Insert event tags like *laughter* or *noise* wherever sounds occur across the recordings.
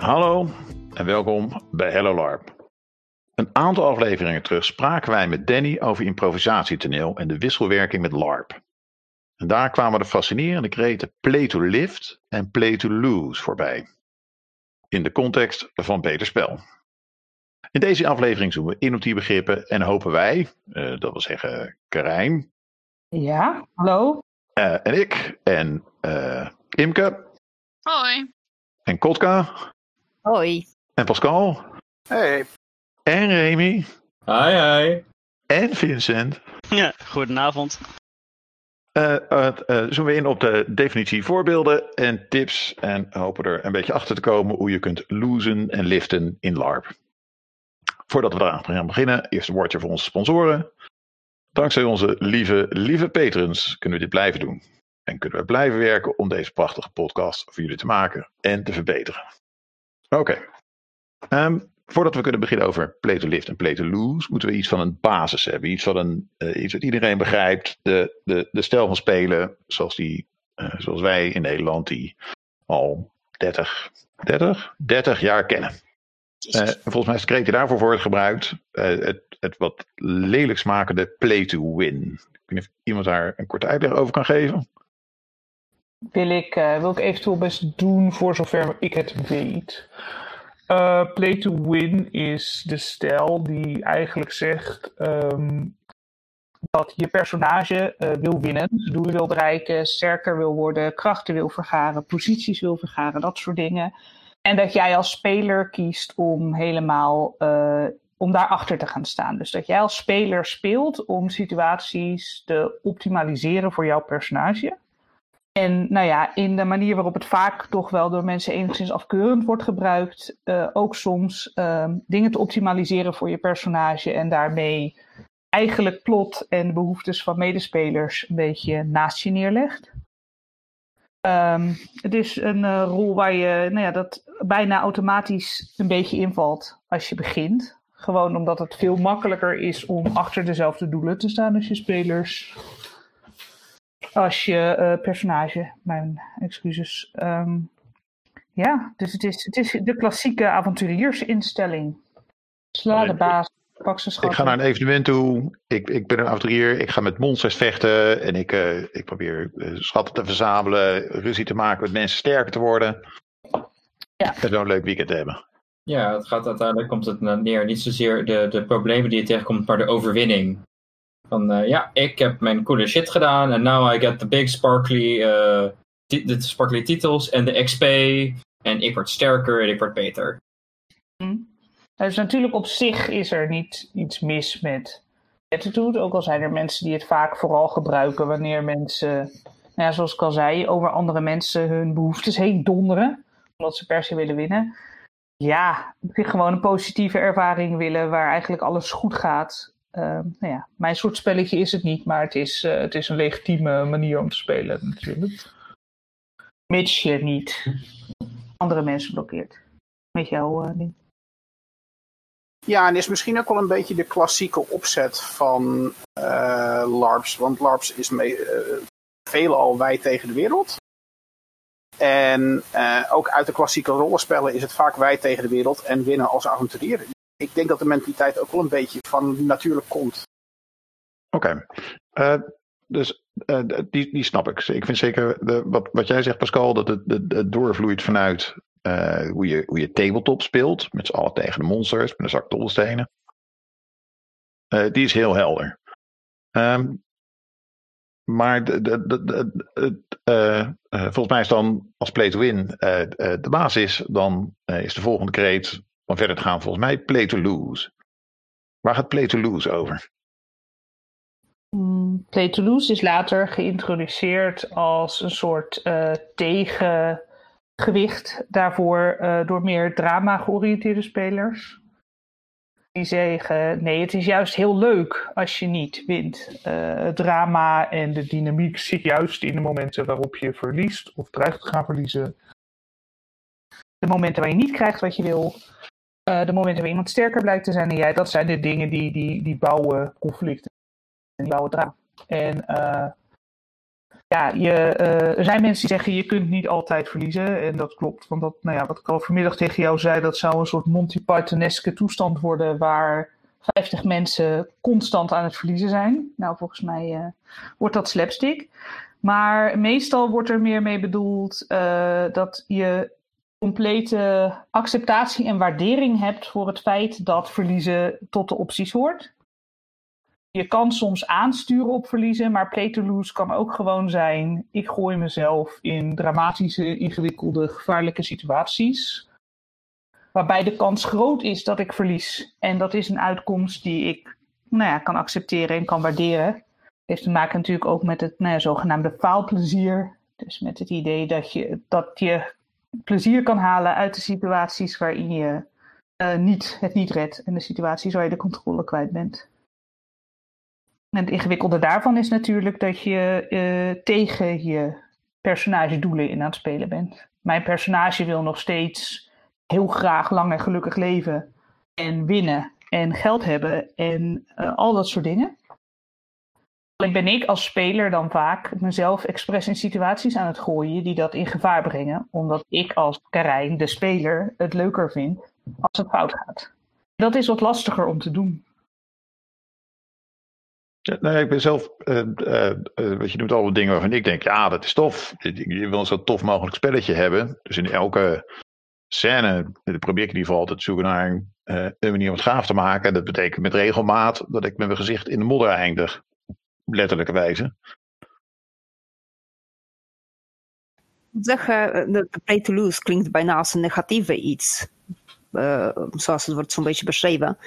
Hallo en welkom bij Hello LARP. Een aantal afleveringen terug spraken wij met Danny over improvisatietoneel en de wisselwerking met LARP. En daar kwamen de fascinerende kreten play to lift en play to lose voorbij. In de context van beter spel. In deze aflevering zoomen we in op die begrippen en hopen wij, uh, dat wil zeggen Karijn. Ja, hallo. Uh, en ik en uh, Imke. Hoi. En Kotka. Hoi. En Pascal. Hey. En Remy. Hi, hi. En Vincent. Ja, goedenavond. Uh, uh, uh, zoomen we in op de definitie voorbeelden en tips. En hopen er een beetje achter te komen hoe je kunt losen en liften in LARP. Voordat we eraan gaan beginnen, eerst een woordje voor onze sponsoren. Dankzij onze lieve, lieve patrons kunnen we dit blijven doen. En kunnen we blijven werken om deze prachtige podcast voor jullie te maken en te verbeteren. Oké. Okay. Um, voordat we kunnen beginnen over play to lift en play to lose, moeten we iets van een basis hebben. Iets, van een, uh, iets wat iedereen begrijpt. De, de, de stijl van spelen zoals, die, uh, zoals wij in Nederland die al 30, 30, 30 jaar kennen. Uh, volgens mij is de kreet daarvoor wordt gebruikt. het, het wat lelijk smakende play to win. Ik weet niet of iemand daar een korte uitleg over kan geven. Wil ik, wil ik eventueel best doen voor zover ik het weet. Uh, play to win is de stijl die eigenlijk zegt um, dat je personage uh, wil winnen, doelen wil bereiken, sterker wil worden, krachten wil vergaren, posities wil vergaren, dat soort dingen. En dat jij als speler kiest om helemaal om daarachter te gaan staan. Dus dat jij als speler speelt om situaties te optimaliseren voor jouw personage. En nou ja, in de manier waarop het vaak toch wel door mensen enigszins afkeurend wordt gebruikt, uh, ook soms uh, dingen te optimaliseren voor je personage en daarmee eigenlijk plot en de behoeftes van medespelers een beetje naast je neerlegt. Um, het is een uh, rol waar je, nou ja, dat bijna automatisch een beetje invalt als je begint. Gewoon omdat het veel makkelijker is om achter dezelfde doelen te staan als je spelers als je uh, personage. Mijn excuses. Um, ja, dus het is, het is de klassieke avonturiersinstelling. Sla de baas, pak zijn schat. Ik ga naar een evenement toe. Ik, ik ben een avonturier. Ik ga met monsters vechten. En ik, uh, ik probeer uh, schatten te verzamelen. Ruzie te maken met mensen sterker te worden. Ja. En zo'n leuk weekend te hebben. Ja, het gaat uiteindelijk komt het neer. Niet zozeer de, de problemen die je tegenkomt, maar de overwinning. Van uh, ja, ik heb mijn coole shit gedaan en now I get the big sparkly, uh, sparkly titels en de XP. En ik word sterker en ik word beter. Dus natuurlijk op zich is er niet iets mis met attitude. Ook al zijn er mensen die het vaak vooral gebruiken wanneer mensen, nou ja, zoals ik al zei, over andere mensen hun behoeftes heen donderen. Omdat ze per se willen winnen. Ja, gewoon een positieve ervaring willen waar eigenlijk alles goed gaat. Uh, nou ja, mijn soort spelletje is het niet, maar het is, uh, het is een legitieme manier om te spelen natuurlijk. Mits je niet andere mensen blokkeert. Met jouw uh, ding. Ja, en is misschien ook wel een beetje de klassieke opzet van LARPs. Want LARPs is mee, veelal wij tegen de wereld. En ook uit de klassieke rollenspellen is het vaak wij tegen de wereld en winnen als avonturier ik denk dat de mentaliteit ook wel een beetje van natuurlijk komt. Oké. Uh, dus uh, die, die snap ik. Ik vind zeker de, wat, wat jij zegt, Pascal, dat het, het, doorvloeit vanuit uh, hoe, je, hoe je tabletop speelt. Met z'n allen tegen de monsters, met een zak dobbelstenen. die is heel helder. Um, maar de, volgens mij is dan als play to win de basis, dan is de volgende kreet om verder gaan, volgens mij play to lose. Waar gaat play to lose over? Play to lose is later geïntroduceerd als een soort uh, tegengewicht daarvoor uh, door meer drama georiënteerde spelers. Die zeggen: nee, het is juist heel leuk als je niet wint. Uh, het drama en de dynamiek zit juist in de momenten waarop je verliest of dreigt te gaan verliezen. De momenten waar je niet krijgt wat je wil. Uh, de momenten waar iemand sterker blijkt te zijn dan jij, dat zijn de dingen die, die, die bouwen conflicten. En die bouwen drama. En uh, ja, je, eh, er zijn mensen die zeggen je kunt niet altijd verliezen. En dat klopt. Want dat, nou ja, wat ik al vanmiddag tegen jou zei, dat zou een soort Monty Pythoneske toestand worden waar 50 mensen constant aan het verliezen zijn. Nou, volgens mij wordt dat slapstick. Maar meestal wordt er meer mee bedoeld dat je complete acceptatie en waardering hebt voor het feit dat verliezen tot de opties hoort. Je kan soms aansturen op verliezen, maar play to lose kan ook gewoon zijn: ik gooi mezelf in dramatische, ingewikkelde, gevaarlijke situaties. Waarbij de kans groot is dat ik verlies. En dat is een uitkomst die ik nou ja, kan accepteren en kan waarderen. Heeft te maken natuurlijk ook met het nou ja, zogenaamde faalplezier. Dus met het idee dat je, dat je plezier kan halen uit de situaties waarin je uh, niet, het niet redt. En de situaties waar je de controle kwijt bent. En het ingewikkelde daarvan is natuurlijk dat je uh, tegen je personagedoelen in aan het spelen bent. Mijn personage wil nog steeds heel graag lang en gelukkig leven en winnen en geld hebben en uh, al dat soort dingen. Ben ik als speler dan vaak mezelf expres in situaties aan het gooien die dat in gevaar brengen, omdat ik als Karijn, de speler, het leuker vind als het fout gaat. Dat is wat lastiger om te doen. Ja, nou, ik ben zelf, uh, uh, wat je noemt, alle dingen waarvan ik denk, ja, dat is tof. Je wil zo tof mogelijk spelletje hebben. Dus in elke scène probeer ik in ieder geval altijd zoeken naar een manier om het gaaf te maken. Dat betekent met regelmaat dat ik met mijn gezicht in de modder eindig. Letterlijke wijze. Zeggen, de play to lose klinkt bijna als een negatieve iets. Uh, zoals het wordt zo'n beetje beschreven.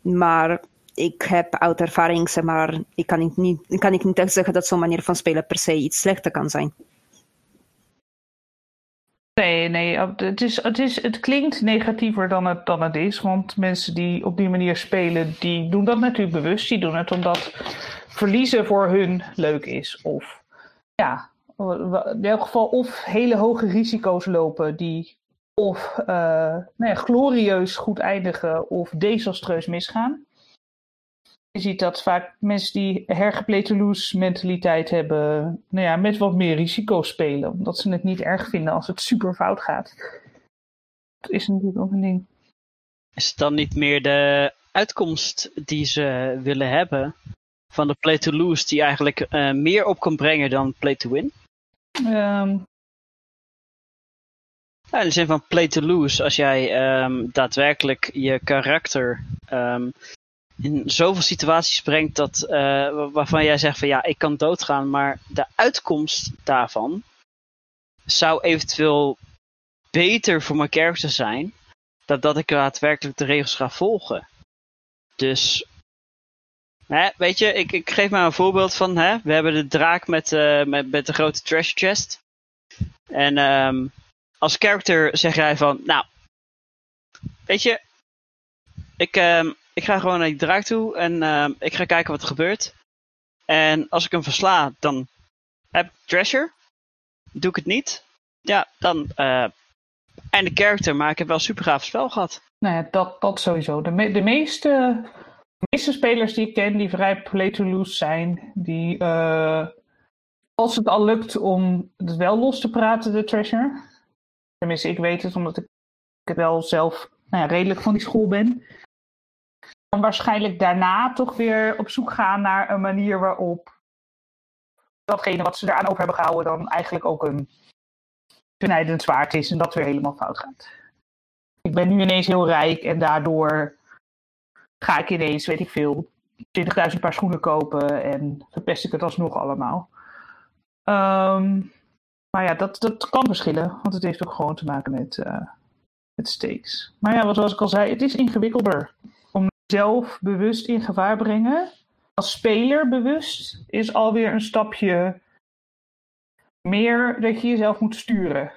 Maar ik heb uit ervaring, zeg maar, ik kan niet, ik kan niet echt zeggen dat zo'n manier van spelen per se iets slechter kan zijn. Nee, nee, het, is, het, is, het klinkt negatiever dan het, dan het is. Want mensen die op die manier spelen, die doen dat natuurlijk bewust. Die doen het omdat verliezen voor hun leuk is. Of ja, in elk geval of hele hoge risico's lopen die of uh, glorieus goed eindigen of desastreus misgaan. Je ziet dat vaak mensen die hergeplayed mentaliteit hebben, nou ja, met wat meer risico spelen. Omdat ze het niet erg vinden als het super fout gaat. Dat is natuurlijk ook een ding. Is het dan niet meer de uitkomst die ze willen hebben van de play to lose die eigenlijk uh, meer op kan brengen dan play to win? Um... Ja, in de zin van play to lose, als jij um, daadwerkelijk je karakter um, in zoveel situaties brengt dat, uh, waarvan jij zegt van ja, ik kan doodgaan, maar de uitkomst daarvan zou eventueel beter voor mijn character zijn dan dat ik daadwerkelijk de regels ga volgen. Dus, weet je, ik, ik geef maar een voorbeeld van, hè, we hebben de draak met, uh, met, de grote treasure chest. En um, als character zeg jij van, nou, weet je, ik, um, ik ga gewoon naar die draak toe en uh, ik ga kijken wat er gebeurt. En als ik hem versla, dan heb ik treasure. Doe ik het niet, ja, dan uh, en de character, maar ik heb wel een super gaaf spel gehad. Nou ja, dat, dat sowieso. De, me de, meeste, meeste spelers die ik ken, die vrij play to lose zijn, die uh, als het al lukt om het wel los te praten, de treasure. Tenminste, ik weet het, omdat ik het wel zelf nou ja, redelijk van die school ben dan waarschijnlijk daarna toch weer op zoek gaan naar een manier waarop datgene wat ze eraan over hebben gehouden dan eigenlijk ook een benijdend zwaard is en dat weer helemaal fout gaat. Ik ben nu ineens heel rijk en daardoor ga ik ineens, weet ik veel, 20.000 paar schoenen kopen en verpest ik het alsnog allemaal. Um, maar ja, dat, dat kan verschillen, want het heeft ook gewoon te maken met, uh, met stakes. Maar ja, zoals ik al zei, het is ingewikkelder zelf bewust in gevaar brengen, als speler bewust, is alweer een stapje meer dat je jezelf moet sturen.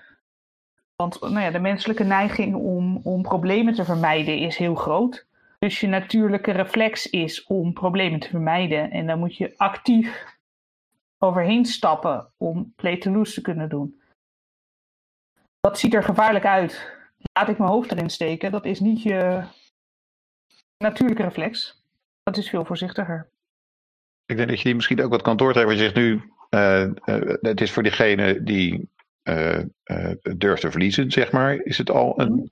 Want nou ja, de menselijke neiging om, om problemen te vermijden is heel groot. Dus je natuurlijke reflex is om problemen te vermijden. En dan moet je actief overheen stappen om play to lose te kunnen doen. Dat ziet er gevaarlijk uit. Laat ik mijn hoofd erin steken. Dat is niet je, natuurlijke reflex. Dat is veel voorzichtiger. Ik denk dat je die misschien ook wat kan doortrekken. Je zegt nu, eh, eh, het is voor diegene die eh, durft te verliezen, zeg maar, is het al een,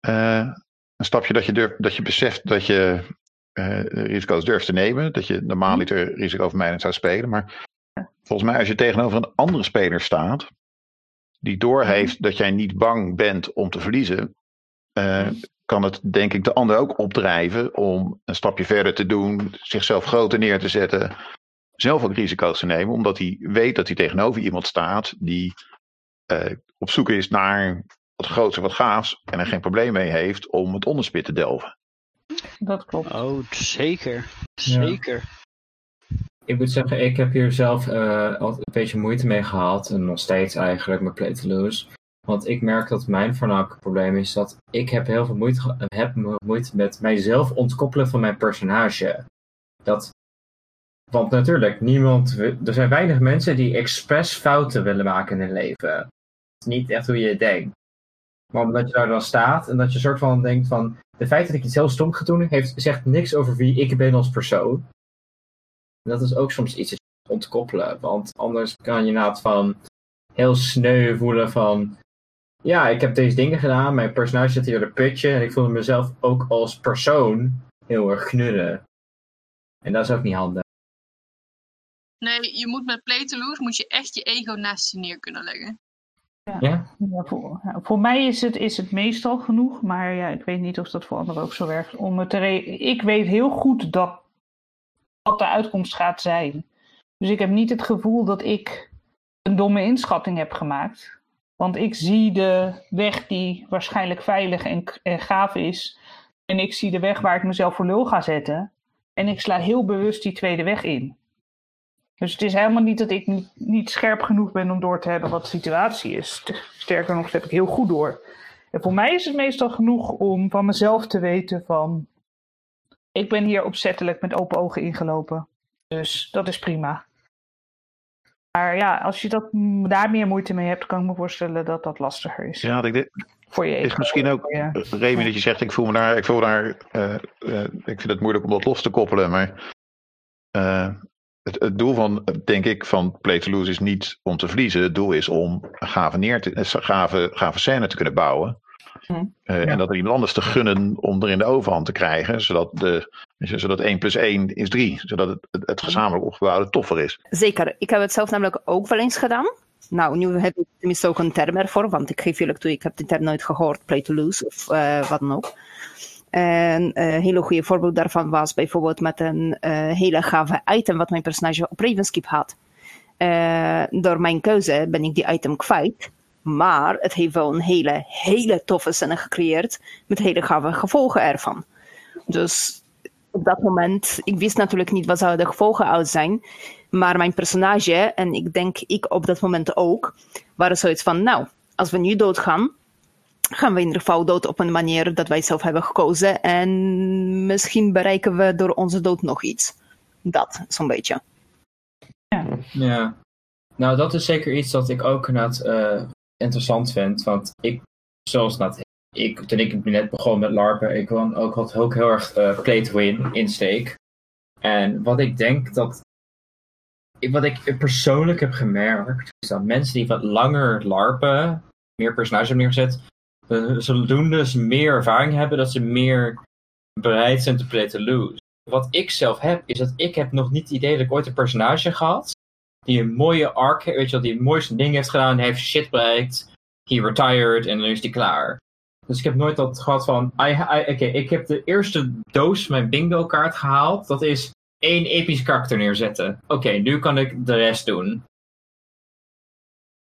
eh, een stapje dat je, durft, dat je beseft dat je eh, risico's durft te nemen. Dat je normaaliter risicovermijdend zou spelen. Maar volgens mij als je tegenover een andere speler staat, die doorheeft dat jij niet bang bent om te verliezen, eh, kan het denk ik de ander ook opdrijven om een stapje verder te doen, zichzelf groter neer te zetten, zelf ook risico's te nemen, omdat hij weet dat hij tegenover iemand staat die eh, op zoek is naar wat groots en wat gaafs en er geen probleem mee heeft om het onderspit te delven. Dat klopt. Oh, zeker. Zeker. Ik moet zeggen, ik heb hier zelf eh, altijd een beetje moeite mee gehad. En nog steeds eigenlijk met Play to Lose. Want ik merk dat mijn voornamelijke probleem is dat ik heb heel veel moeite, heb moeite met mijzelf ontkoppelen van mijn personage. Dat, want natuurlijk, niemand, er zijn weinig mensen die expres fouten willen maken in hun leven. Het is niet echt hoe je het denkt. Maar omdat je daar dan staat en dat je soort van denkt van... De feit dat ik iets heel stom ga doen, heeft, zegt niks over wie ik ben als persoon. En dat is ook soms iets ontkoppelen. Want anders kan je inderdaad van heel sneu voelen van... Ja, ik heb deze dingen gedaan, mijn personage zit hier de putje. En ik voelde mezelf ook als persoon heel erg knudden. En dat is ook niet handig. Nee, je moet met Play to Lose moet je echt je ego naast je neer kunnen leggen. Ja? Ja, voor, mij is het, is het meestal genoeg, maar ja, ik weet niet of dat voor anderen ook zo werkt. Om het te re- ik weet heel goed dat wat de uitkomst gaat zijn. Dus ik heb niet het gevoel dat ik een domme inschatting heb gemaakt. Want ik zie de weg die waarschijnlijk veilig en, en gaaf is. En ik zie de weg waar ik mezelf voor lul ga zetten. En ik sla heel bewust die tweede weg in. Dus het is helemaal niet dat ik niet, niet scherp genoeg ben om door te hebben wat de situatie is. St- Sterker nog, dat heb ik heel goed door. En voor mij is het meestal genoeg om van mezelf te weten van... Ik ben hier opzettelijk met open ogen ingelopen. Dus dat is prima. Maar ja, als je dat, daar meer moeite mee hebt, kan ik me voorstellen dat dat lastiger is. Ja, ik denk, Voor je is misschien ook, Remy, dat je zegt, ik voel me daar, ik voel daar, eh, eh, ik vind het moeilijk om dat los te koppelen, maar eh, het, het doel van, eh, denk ik, van Play to Lose is niet om te verliezen. Het doel is om een gave, neer te, gave, gave scène te kunnen bouwen. Hm. Eh, Ja. En dat er iemand anders te gunnen om er in de overhand te krijgen, zodat, de, zodat 1 plus 1 is 3. Zodat het, het, het gezamenlijk opgebouwde toffer is. Zeker. Ik heb het zelf namelijk ook wel eens gedaan. Nou, nu heb ik tenminste ook een term ervoor, want ik geef eerlijk toe, ik heb die term nooit gehoord, play to lose of eh, wat dan ook. En eh, een hele goede voorbeeld daarvan was bijvoorbeeld met een eh, hele gave item wat mijn personage op Ravenskip had. Eh, door mijn keuze ben ik die item kwijt, maar het heeft wel een hele, hele toffe scène gecreëerd met hele gave gevolgen ervan. Dus op dat moment, ik wist natuurlijk niet wat zouden de gevolgen uit zijn. Maar mijn personage, en ik denk ik op dat moment ook, waren zoiets van, nou, als we nu doodgaan, gaan we in ieder geval dood op een manier dat wij zelf hebben gekozen. En misschien bereiken we door onze dood nog iets. Dat, zo'n beetje. Ja. Nou, dat is zeker iets dat ik ook inderdaad eh, interessant vind. Want ik, zoals dat, ik, toen ik net begon met LARPen, ik kwam ook, had ook heel erg eh, play to win insteek. En wat ik denk dat. Wat ik persoonlijk heb gemerkt, is dat mensen die wat langer LARPen, meer personages hebben neergezet, zodoende ze meer ervaring hebben, dat ze meer bereid zijn te play to lose. Wat ik zelf heb, is dat ik heb nog niet het idee dat ik ooit een personage gehad die een mooie arc, weet je wel, die het mooiste ding heeft gedaan, heeft shit bereikt, he retired en dan is hij klaar. Dus ik heb nooit dat gehad van, oké, ik heb de eerste doos mijn bingo kaart gehaald, dat is één episch karakter neerzetten. Oké, nu kan ik de rest doen.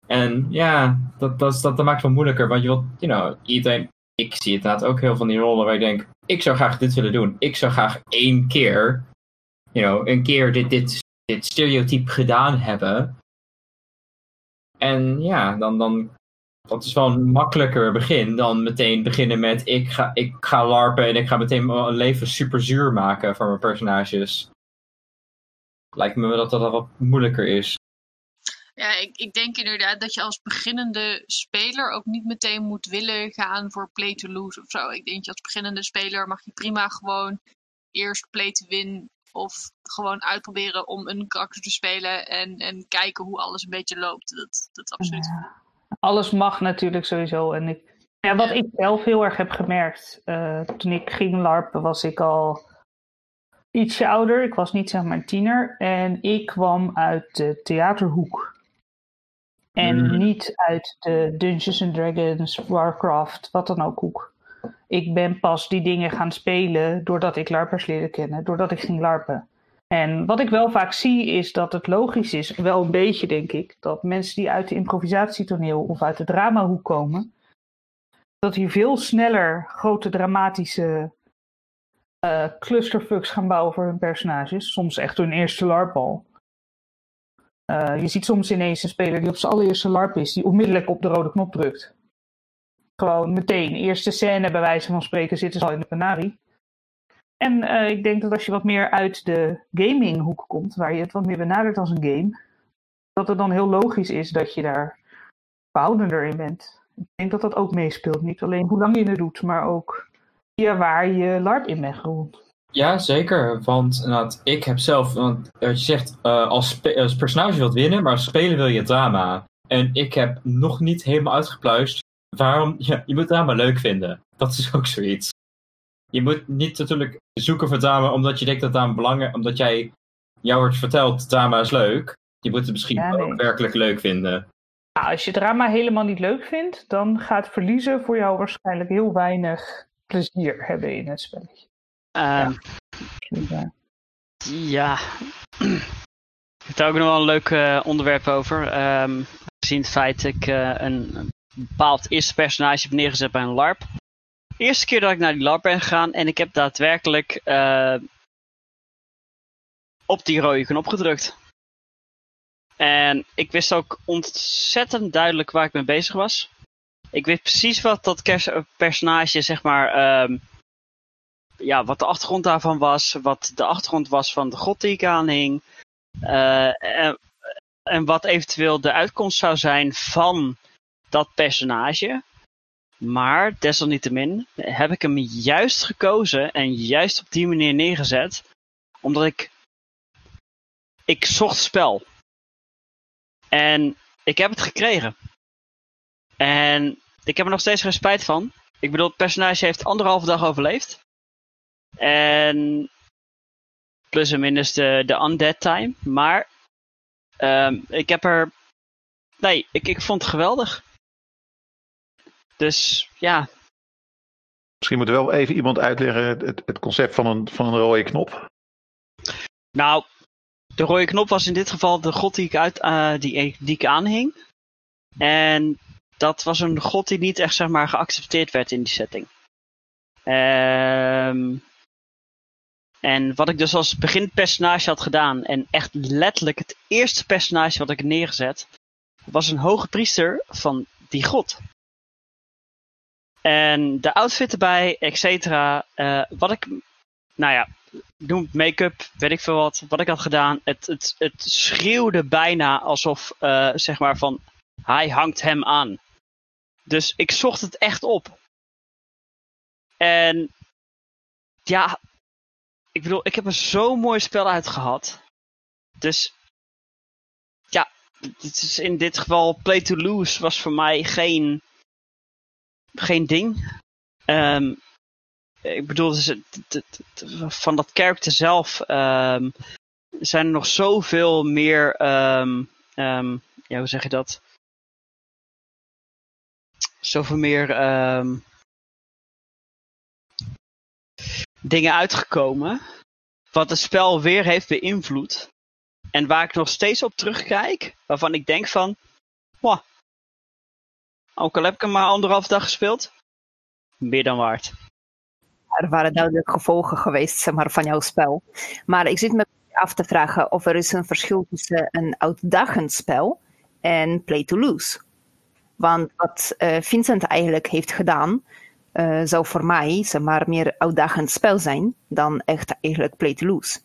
En ja, dat, dat, dat, maakt het wel moeilijker, want je wilt, you know, iedereen, ik zie het inderdaad ook heel van die rollen waar ik denk, ik zou graag dit willen doen. Ik zou graag één keer, you know, een keer dit, dit dit stereotype gedaan hebben. En ja, dan, dan dat is wel een makkelijker begin dan meteen beginnen met ik ga, ik ga larpen en ik ga meteen mijn leven super zuur maken voor mijn personages. Lijkt me dat dat wat moeilijker is. Ja, ik, ik denk inderdaad dat je als beginnende speler ook niet meteen moet willen gaan voor play to lose of zo. Ik denk dat als beginnende speler mag je prima gewoon eerst play to win of gewoon uitproberen om een karakter te spelen en, en kijken hoe alles een beetje loopt. Dat, dat is absoluut. Ja. Alles mag natuurlijk sowieso. En ik, ja, wat ik zelf heel erg heb gemerkt, eh, toen ik ging larpen was ik al ietsje ouder. Ik was niet zeg maar een tiener. En ik kwam uit de theaterhoek. En Mhm. niet uit de Dungeons and Dragons, Warcraft, wat dan ook hoek. Ik ben pas die dingen gaan spelen doordat ik larpers leerde kennen, doordat ik ging larpen. En wat ik wel vaak zie is dat het logisch is, wel een beetje denk ik, dat mensen die uit de improvisatietoneel of uit de dramahoek komen, dat die veel sneller grote dramatische eh, clusterfucks gaan bouwen voor hun personages. Soms echt hun eerste larp al. Eh, je ziet soms ineens een speler die op zijn allereerste larp is, die onmiddellijk op de rode knop drukt. Gewoon meteen, eerste scène bij wijze van spreken zitten ze al in de penarie. En eh, ik denk dat als je wat meer uit de gaminghoek komt, waar je het wat meer benadert als een game, dat het dan heel logisch is dat je daar behoudender in bent. Ik denk dat dat ook meespeelt. Niet alleen hoe lang je het doet, maar ook via waar je LARP in bent gerold. Ja, zeker. Want inderdaad, ik heb zelf, want je zegt, eh, als, spe- als personage wilt winnen, maar als speler wil je drama. En ik heb nog niet helemaal uitgepluist waarom, *laughs* ja, je moet drama leuk vinden. Dat is ook zoiets. Je moet niet natuurlijk zoeken voor drama omdat je denkt dat drama belangrijk omdat jij jou wordt verteld, drama is leuk. Je moet het misschien Ja, nee. ook werkelijk leuk vinden. Nou, als je drama helemaal niet leuk vindt, dan gaat verliezen voor jou waarschijnlijk heel weinig plezier hebben in het spelletje. Ehm, Ja. Ik heb daar ook nog wel een leuk eh, onderwerp over. Ehm, gezien het feit dat ik eh, een, bepaald eerste personage heb neergezet bij een LARP. Eerste keer dat ik naar die LARP ben gegaan en ik heb daadwerkelijk eh, op die rode knop gedrukt. En ik wist ook ontzettend duidelijk waar ik mee bezig was. Ik wist precies wat dat personage, zeg maar, ehm, ja, wat de achtergrond daarvan was, wat de achtergrond was van de god die ik aanhing. eh, en, en wat eventueel de uitkomst zou zijn van dat personage. Maar desalniettemin heb ik hem juist gekozen en juist op die manier neergezet. Omdat ik. Ik zocht spel. En ik heb het gekregen. En ik heb er nog steeds geen spijt van. Ik bedoel, het personage heeft anderhalve dag overleefd. En plus en minus de, de undead time. Maar ehm, ik heb er. Nee, ik, ik vond het geweldig. Dus ja, Misschien moet er wel even iemand uitleggen het, het concept van een, van een rode knop. nou, de rode knop was in dit geval de god die ik, uit, eh, die, die ik aanhing. En dat was een god die niet echt zeg maar geaccepteerd werd in die setting. Ehm en wat ik dus als beginpersonage had gedaan, en echt letterlijk het eerste personage wat ik neergezet, was een hoge priester van die god. En de outfit erbij, et cetera. eh, wat ik, nou ja, noem make-up, weet ik veel wat, wat ik had gedaan. Het, het, het schreeuwde bijna alsof, eh, zeg maar, van hij hangt hem aan. Dus ik zocht het echt op. En ja, ik bedoel, ik heb er zo'n mooi spel uit gehad. Dus ja, het is in dit geval play to lose was voor mij geen, geen ding. Ehm, ik bedoel, van dat character zelf ehm, zijn er nog zoveel meer, ehm, ja, hoe zeg je dat? Zoveel meer dingen uitgekomen. Wat het spel weer heeft beïnvloed. En waar ik nog steeds op terugkijk. Waarvan ik denk van. Wow, ook al heb ik hem maar anderhalf dag gespeeld. Meer dan waard. Er waren duidelijk gevolgen geweest zeg maar, van jouw spel. Maar ik zit me af te vragen of er is een verschil tussen een uitdagend spel en play to lose. Want wat eh, Vincent eigenlijk heeft gedaan, zou voor mij zeg maar, meer uitdagend spel zijn dan echt eigenlijk play to lose.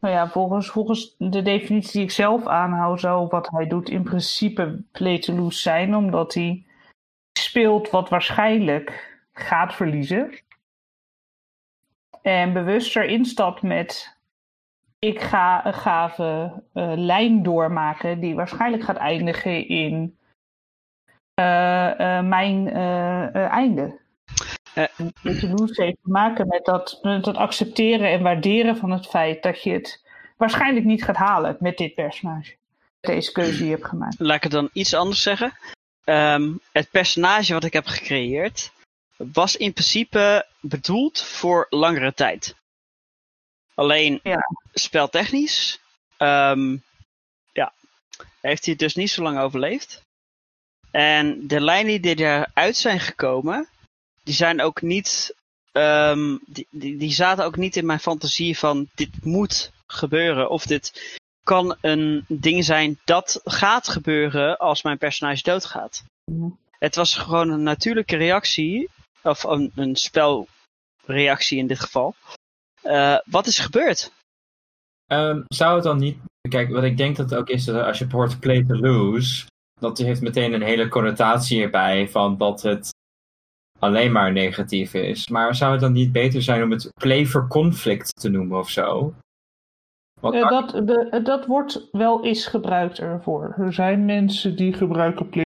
Nou ja, volgens, de definitie die ik zelf aanhoud, zou wat hij doet in principe play to lose zijn, omdat hij speelt wat waarschijnlijk gaat verliezen. en bewust erin stapt met ik ga een gave eh, lijn doormaken die waarschijnlijk gaat eindigen in eh, eh, mijn eh, eh, einde. Eh. Uh, Toulouse heeft te maken met dat, met dat accepteren en waarderen van het feit dat je het waarschijnlijk niet gaat halen met dit personage. Deze keuze die je hebt gemaakt. Laat ik het dan iets anders zeggen. Ehm, het personage wat ik heb gecreëerd was in principe bedoeld voor langere tijd. Alleen Ja. speltechnisch ehm, ja, heeft hij het dus niet zo lang overleefd. En de lijnen die eruit zijn gekomen, die zijn ook niet. ehm, die, die, die zaten ook niet in mijn fantasie van dit moet gebeuren. Of dit kan een ding zijn dat gaat gebeuren als mijn personage doodgaat. Het was gewoon een natuurlijke reactie, of een, een spelreactie in dit geval. Eh, wat is gebeurd? Ehm, zou het dan niet... Kijk, wat ik denk dat het ook is, dat als je hoort play to lose, dat heeft meteen een hele connotatie erbij van dat het alleen maar negatief is. Maar zou het dan niet beter zijn om het play for conflict te noemen of zo? Eh, dat, de, dat wordt wel eens gebruikt ervoor. Er zijn mensen die gebruiken play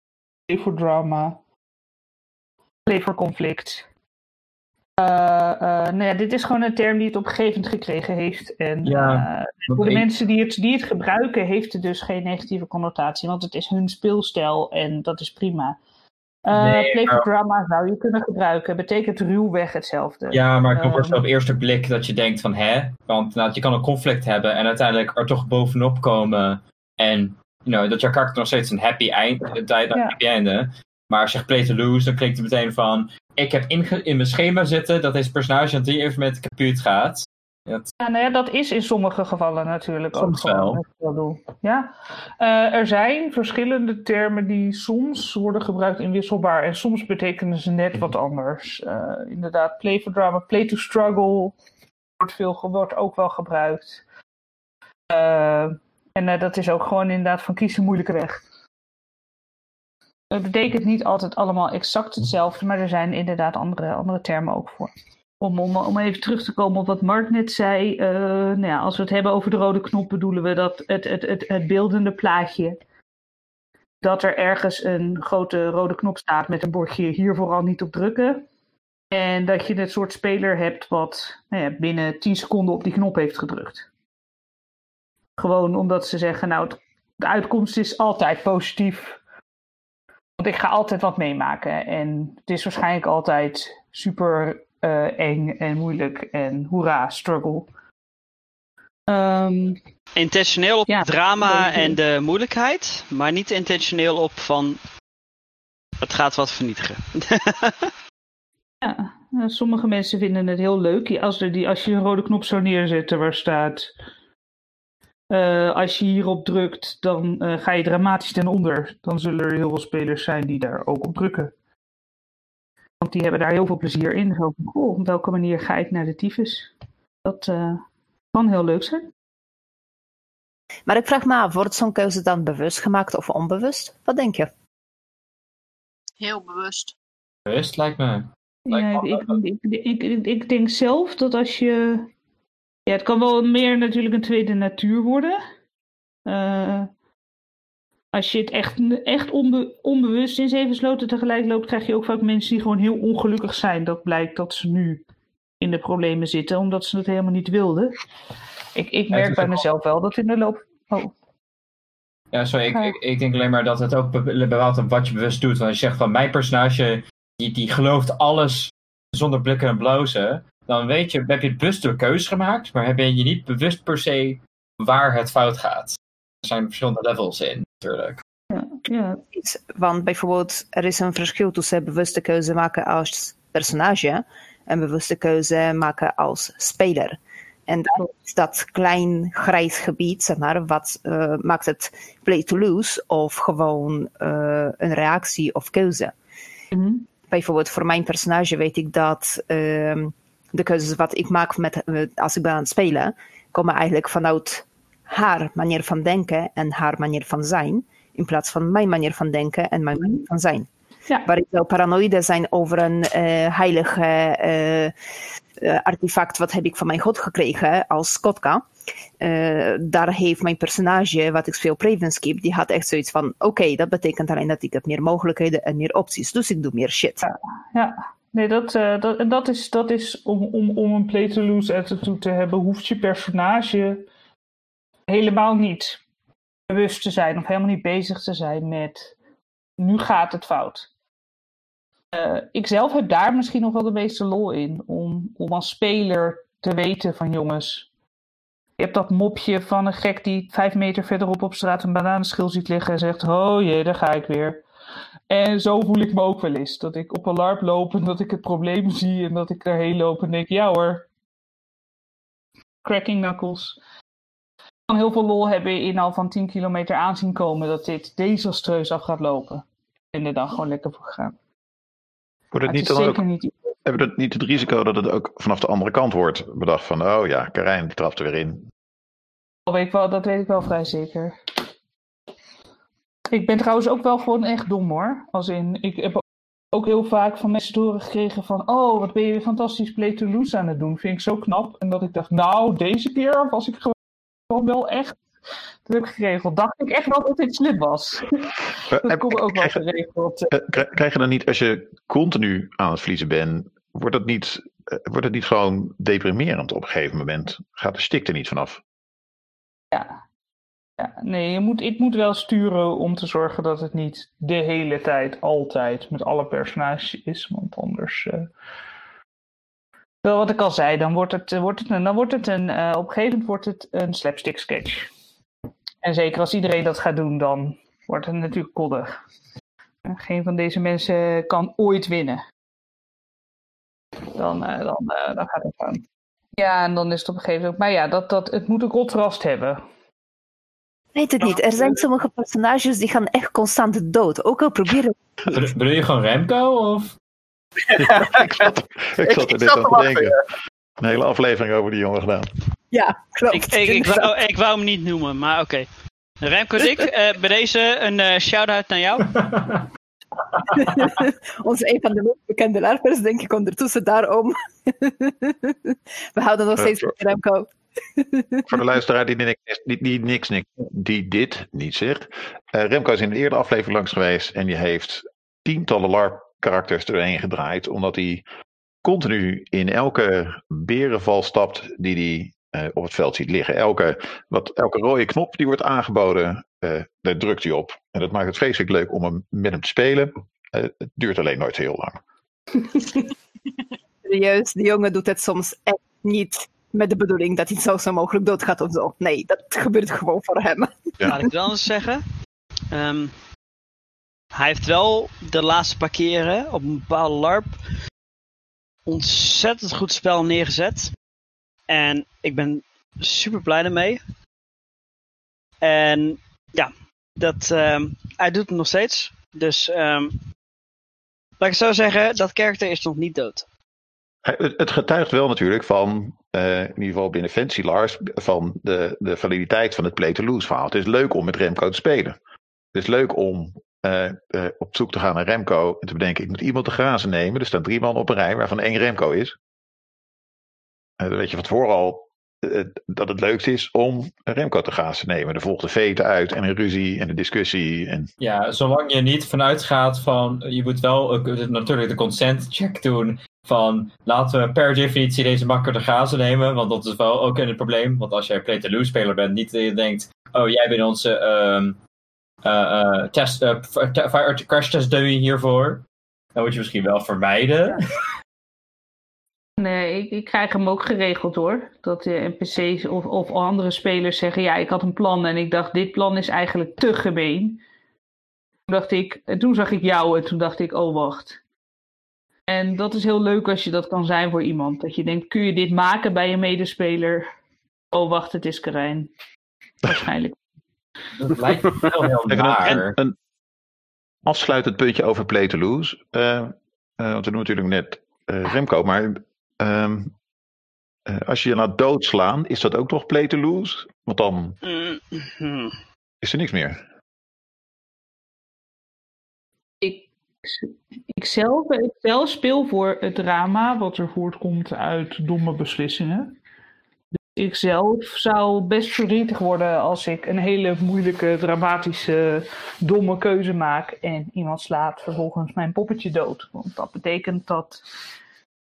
voor drama, play voor conflict. Eh, eh, nou ja, dit is gewoon een term die het op een gegeven moment gekregen heeft. En Ja, eh, voor de ik- mensen die het, die het gebruiken, heeft het dus geen negatieve connotatie. Want het is hun speelstijl en dat is prima. Eh Nee, maar- drama zou je kunnen gebruiken. Betekent ruwweg hetzelfde. Ja, maar ik voorstellen op eerste blik dat je denkt van hè, want nou, je kan een conflict hebben en uiteindelijk er toch bovenop komen en you know, dat je karakter nog steeds een happy eind, een Ja. happy einde. Maar als je zegt play to lose, dan klinkt het meteen van ik heb in mijn schema zitten dat deze personage aan drie evenementen kapot gaat. Dat, Ja, nou ja, dat is in sommige gevallen natuurlijk ook Soms wel. speldoel. Ja. Eh, er zijn verschillende termen die soms worden gebruikt inwisselbaar en soms betekenen ze net wat anders. Eh, inderdaad, play for drama, play to struggle wordt, veel, wordt ook wel gebruikt. Eh, en dat is ook gewoon inderdaad van kies een moeilijke Het betekent niet altijd allemaal exact hetzelfde, maar er zijn inderdaad andere, andere termen ook voor. Om, om, om even terug te komen op wat Mark net zei. eh, nou ja, als we het hebben over de rode knop, bedoelen we dat het, het, het, het beeldende plaatje. Dat er ergens een grote rode knop staat met een bordje hier vooral niet op drukken. En dat je het soort speler hebt wat nou ja, binnen 10 seconden op die knop heeft gedrukt. Gewoon omdat ze zeggen, nou, de uitkomst is altijd positief. Want ik ga altijd wat meemaken. En het is waarschijnlijk altijd super eh, eng en moeilijk en hoera, struggle. Ehm, Intentioneel op Ja, drama en de moeilijkheid, maar niet intentioneel op van het gaat wat vernietigen. *laughs* ja, sommige mensen vinden het heel leuk als, er die, als je een rode knop zou neerzetten waar staat. Eh, als je hierop drukt, dan eh, ga je dramatisch ten onder. Dan zullen er heel veel spelers zijn die daar ook op drukken. Want die hebben daar heel veel plezier in. Zo van, goh, op welke manier ga ik naar de tyfus? Dat eh, kan heel leuk zijn. Maar ik vraag me af, wordt zo'n keuze dan bewust gemaakt of onbewust? Wat denk je? Heel bewust. bewust lijkt me. Ja, ik, ik, ik, ik, ik, ik denk zelf dat als je. Ja, het kan wel meer natuurlijk een tweede natuur worden. Eh, als je het echt, echt onbe- onbewust in zeven sloten tegelijk loopt, krijg je ook vaak mensen die gewoon heel ongelukkig zijn. Dat blijkt dat ze nu in de problemen zitten, omdat ze het helemaal niet wilden. Ik, ik merk bij mezelf wel dat in de loop. Oh, Ja, sorry, ik, ik, ik denk alleen maar dat het ook be- bepaalt op wat je bewust doet. Want als je zegt van mijn personage, die, die gelooft alles zonder blikken en blozen, dan weet je, heb je bewust een keuze gemaakt, maar ben je niet bewust per se waar het fout gaat. Er zijn verschillende levels in, natuurlijk. ja, ja, Want bijvoorbeeld, er is een verschil tussen bewuste keuze maken als personage en bewuste keuze maken als speler. En dat is dat klein grijs gebied, zeg maar, wat eh, maakt het play to lose of gewoon eh, een reactie of keuze. Mhm. Bijvoorbeeld voor mijn personage weet ik dat ehm, de keuzes wat ik maak met, eh, als ik ben aan het spelen, komen eigenlijk vanuit haar manier van denken en haar manier van zijn, in plaats van mijn manier van denken en mijn manier van zijn. Ja. Waar ik zou paranoïde zijn over een eh, heilige eh, eh, artefact wat heb ik van mijn god gekregen als Kotka. Daar heeft mijn personage, wat ik speel op Ravenskip, die had echt zoiets van: oké, dat betekent alleen dat ik heb meer mogelijkheden en meer opties, dus ik doe meer shit. Ja, nee, dat, eh, dat, dat is, dat is om, om, om een play-to-lose attitude te hebben, hoeft je personage helemaal niet bewust te zijn of helemaal niet bezig te zijn met nu gaat het fout. Uh, ik zelf heb daar misschien nog wel de meeste lol in, om, om als speler te weten van jongens, je hebt dat mopje van een gek die vijf meter verderop op straat een bananenschil ziet liggen en zegt, oh jee, daar ga ik weer. En zo voel ik me ook wel eens. Dat ik op een larp loop en dat ik het probleem *laughs* zie en dat ik daarheen loop en denk, ja hoor. Cracking knuckles. Ik kan heel veel lol hebben in al van 10 kilometer aanzien komen dat dit desastreus af gaat lopen. En er dan gewoon lekker voor gaan. Wordt het niet het dan ook, niet hebben we niet het risico dat het ook vanaf de andere kant wordt bedacht van, oh ja, Karijn die trapt er weer in. Dat weet, ik wel, dat weet ik wel vrij zeker. Ik ben trouwens ook wel gewoon echt dom hoor. Als in, ik heb ook heel vaak van mensen te horen gekregen van... Oh, wat ben je weer fantastisch Play to Lose aan het doen. Vind ik zo knap. En dat ik dacht, nou, deze keer was ik gewoon wel echt druk geregeld. Dacht ik echt wel dat dit slim was. dat heb- komt ook wel geregeld. Eh, krij- Krijg je dan niet, als je continu aan het verliezen bent, wordt het niet, eh, wordt het niet gewoon deprimerend op een gegeven moment? Gaat de stik er niet vanaf? Ja. Nee, je moet, ik moet wel sturen om te zorgen dat het niet de hele tijd, altijd, met alle personages is. Want anders. eh, Wel wat ik al zei, dan wordt het, eh, wordt het een, dan wordt het een eh, op een gegeven moment wordt het een slapstick sketch. En zeker als iedereen dat gaat doen, dan wordt het natuurlijk koddig. Geen van deze mensen kan ooit winnen. Dan, dan, dan gaat het aan. Ja, en dan is het op een gegeven moment. Maar ja, dat, dat, het moet een contrast hebben. Weet het niet. Er zijn sommige personages die gaan echt constant dood. Ook al proberen. Bedo- Bedoel je gewoon Remco? Of? *laughs* ik zat, ik zat er Ik zat aan te denken. Een hele aflevering over die jongen gedaan. Ja, klopt. Ik, ik, ik, wou, ik wou hem niet noemen, maar oké. Remco Dick, eh, bij deze een eh, shout-out naar jou. *laughs* Onze een van de meest bekende larpers, denk ik ondertussen daarom. *laughs* We houden nog steeds van Remco. Voor de luisteraar die, niks, die, die, niks, niks, die dit niet zegt. eh, Remco is in de eerdere aflevering langs geweest en die heeft tientallen LARP-karakters erheen gedraaid, omdat hij continu in elke berenval stapt die hij eh, op het veld ziet liggen. Elke, wat, elke rode knop die wordt aangeboden, eh, daar drukt hij op. En dat maakt het vreselijk leuk om hem, met hem te spelen. Het duurt alleen nooit heel lang. *laughs* Serieus, die jongen doet het soms echt niet met de bedoeling dat hij zo snel mogelijk doodgaat of zo. Nee, dat gebeurt gewoon voor hem. Ja. Laat ik het anders zeggen. Ehm, hij heeft wel de laatste paar keren op een bepaalde LARP ontzettend goed spel neergezet. En ik ben super blij ermee. En ja, dat, ehm, hij doet het nog steeds. Dus ehm, laat ik zo zeggen, dat karakter is nog niet dood. Het getuigt wel natuurlijk van, eh, in ieder geval binnen Fancy Lars, van de, de validiteit van het play-to-lose verhaal. Het is leuk om met Remco te spelen. Het is leuk om eh, eh, op zoek te gaan naar Remco en te bedenken, ik moet iemand te grazen nemen. Er staan drie man op een rij waarvan één Remco is. Dan weet je van tevoren al eh, dat het leukst is om Remco te grazen nemen. Er volgt de vete uit en een ruzie en een discussie. En, Ja, zolang je niet vanuit gaat van, je moet wel natuurlijk de consent check doen van laten we per definitie deze makker de nemen, want dat is wel ook een probleem. Want als jij play to lose speler bent, niet dat je denkt, oh jij bent onze ehm, eh, eh, test, eh, crash test dummy hiervoor. Dan moet je misschien wel vermijden. Nee, ik, ik krijg hem ook geregeld hoor. Dat de NPC's of, of andere spelers zeggen: Ja, ik had een plan en ik dacht: Dit plan is eigenlijk te gemeen. Dacht ik, en toen zag ik jou en toen dacht ik: Oh, wacht. En dat is heel leuk als je dat kan zijn voor iemand. Dat je denkt: Kun je dit maken bij je medespeler? Oh, wacht, het is Karijn. Waarschijnlijk. Dat lijkt me wel heel naar. een, een afsluitend puntje over play to lose. Eh, eh, want we doen natuurlijk net eh, Remco, maar ehm, eh, als je je laat doodslaan, is dat ook nog play to lose? Want dan Mm, hmm. is er niks meer. Ik zelf, speel voor het drama wat er voortkomt uit domme beslissingen. Dus ik zelf zou best verdrietig worden als ik een hele moeilijke, dramatische, domme keuze maak en iemand slaat vervolgens mijn poppetje dood. Want dat betekent dat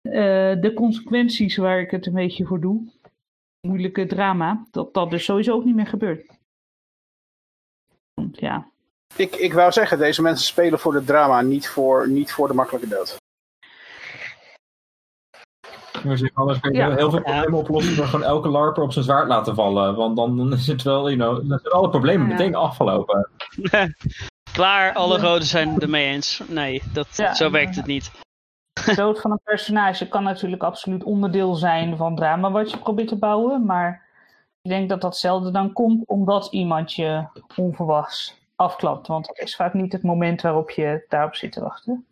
eh, de consequenties waar ik het een beetje voor doe, moeilijke drama, dat dat dus sowieso ook niet meer gebeurt. Ja, Ik, ik wou zeggen, deze mensen spelen voor het drama, niet voor, niet voor de makkelijke dood. Anders kan je Ja. heel veel problemen oplossen door gewoon elke larper op zijn zwaard laten vallen. Want dan, dan *laughs* is het wel, you know, dan zijn alle problemen Ja. meteen afgelopen. *laughs* Klaar, alle goden zijn het ermee eens. Nee, dat, Ja. zo werkt het niet. de dood van een personage kan natuurlijk absoluut onderdeel zijn van drama wat je probeert te bouwen. Maar ik denk dat dat zelden dan komt omdat iemand je onverwachts afklapt. Want dat is vaak niet het moment waarop je daarop zit te wachten.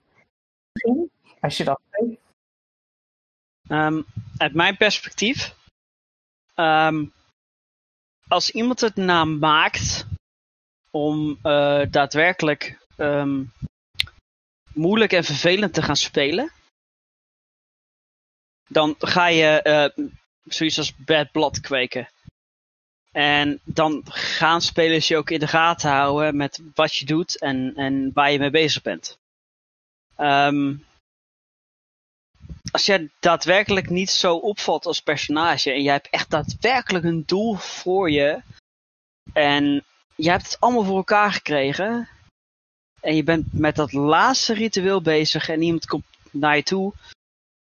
Als je dat. Ehm, uit mijn perspectief, ehm, als iemand het naam maakt om eh, daadwerkelijk ehm, moeilijk en vervelend te gaan spelen, dan ga je eh, zoiets als bad blood kweken. En dan gaan spelers je ook in de gaten houden met wat je doet en, en waar je mee bezig bent. Ehm, als jij daadwerkelijk niet zo opvalt als personage en jij hebt echt daadwerkelijk een doel voor je en je hebt het allemaal voor elkaar gekregen en je bent met dat laatste ritueel bezig en iemand komt naar je toe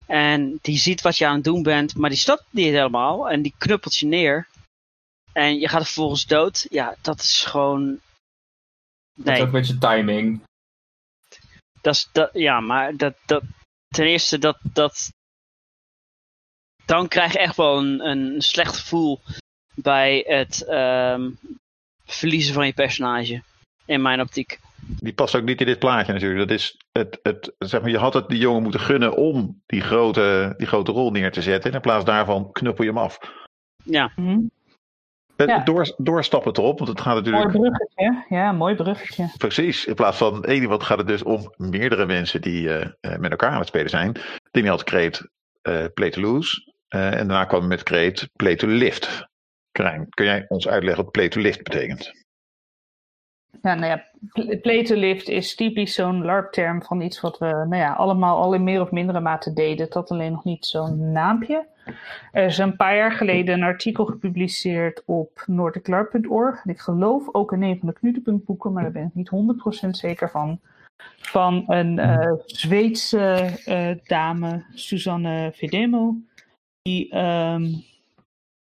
en die ziet wat je aan het doen bent, maar die stopt niet helemaal en die knuppelt je neer en je gaat vervolgens dood. Ja, dat is gewoon... Dat is Nee, ook een beetje timing. dat is, dat, ja, maar dat, dat, ten eerste dat, dat, dan krijg je echt wel een, een slecht gevoel bij het ehm, verliezen van je personage. In mijn optiek. Die past ook niet in dit plaatje natuurlijk. Dat is het, het, zeg maar, je had het die jongen moeten gunnen om die grote, die grote rol neer te zetten. En in plaats daarvan knuppel je hem af. Ja, Hm. Het Ja. door, doorstappen erop, want het gaat Mooi natuurlijk bruggetje. Ja, mooi bruggetje. precies. In plaats van één iemand gaat het dus om meerdere mensen die eh, eh, met elkaar aan het spelen zijn. Timmy had kreet eh, play to lose. eh, en daarna kwam met kreet play to lift. Krijn, kun jij ons uitleggen wat play to lift betekent? Ja, nou ja, pl- play to lift is typisch zo'n LARP-term van iets wat we nou ja, allemaal al in meer of mindere mate deden. Had alleen nog niet zo'n naampje. Er is een paar jaar geleden een artikel gepubliceerd op NordicLARP.org. En ik geloof ook in een van de knutepuntboeken, maar daar ben ik niet 100% zeker van. Van een eh, Zweedse eh, dame, Susanne Vedemo, die ehm,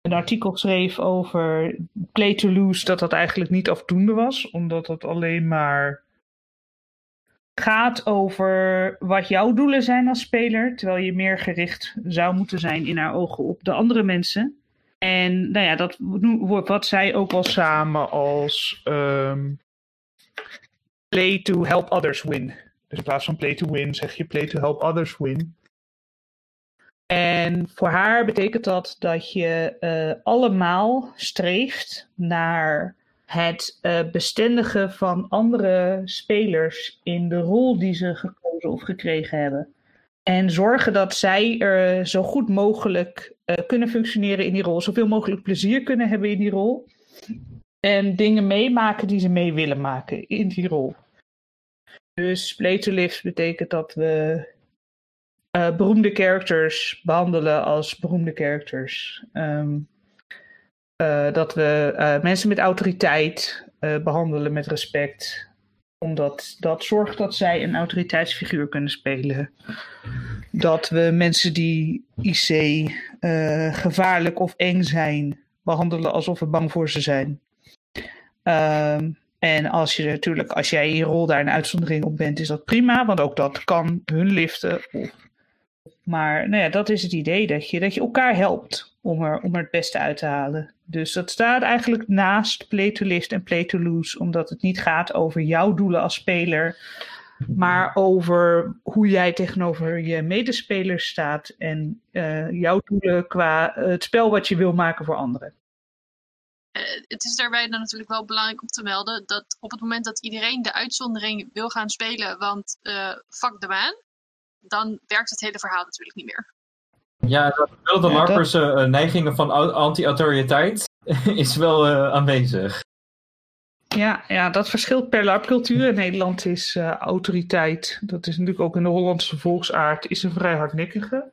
een artikel schreef over play to lose, dat dat eigenlijk niet afdoende was, omdat het alleen maar gaat over wat jouw doelen zijn als speler, terwijl je meer gericht zou moeten zijn in haar ogen op de andere mensen. En nou ja, dat wordt wat zij ook wel samen als ehm, play to help others win. Dus in plaats van play to win zeg je play to help others win. En voor haar betekent dat dat je eh, allemaal streeft naar het eh, bestendigen van andere spelers in de rol die ze gekozen of gekregen hebben. En zorgen dat zij er zo goed mogelijk eh, kunnen functioneren in die rol, zoveel mogelijk plezier kunnen hebben in die rol. En dingen meemaken die ze mee willen maken in die rol. Dus play to live betekent dat we eh, beroemde characters behandelen als beroemde characters. Ehm, eh, dat we eh, mensen met autoriteit eh, behandelen met respect. Omdat dat zorgt dat zij een autoriteitsfiguur kunnen spelen. Dat we mensen die IC gevaarlijk of eng zijn, behandelen alsof we bang voor ze zijn. Ehm, en als je natuurlijk, als jij je rol daar een uitzondering op bent, is dat prima, want ook dat kan hun liften. Of, maar nou ja, dat is het idee, dat je, dat je elkaar helpt om er, om er het beste uit te halen. Dus dat staat eigenlijk naast play to lift en play to lose, omdat het niet gaat over jouw doelen als speler, maar over hoe jij tegenover je medespelers staat en eh, jouw doelen qua het spel wat je wil maken voor anderen. Eh, het is daarbij dan natuurlijk wel belangrijk om te melden dat op het moment dat iedereen de uitzondering wil gaan spelen, want eh fuck de baan, dan werkt het hele verhaal natuurlijk niet meer. Ja, dat wel de Ja, larpers eh, neigingen van au- anti-autoriteit *laughs* is wel eh, aanwezig. Ja, ja, dat verschilt per LARP-cultuur. In Nederland is eh, autoriteit, dat is natuurlijk ook in de Hollandse volksaard, is een vrij hardnekkige.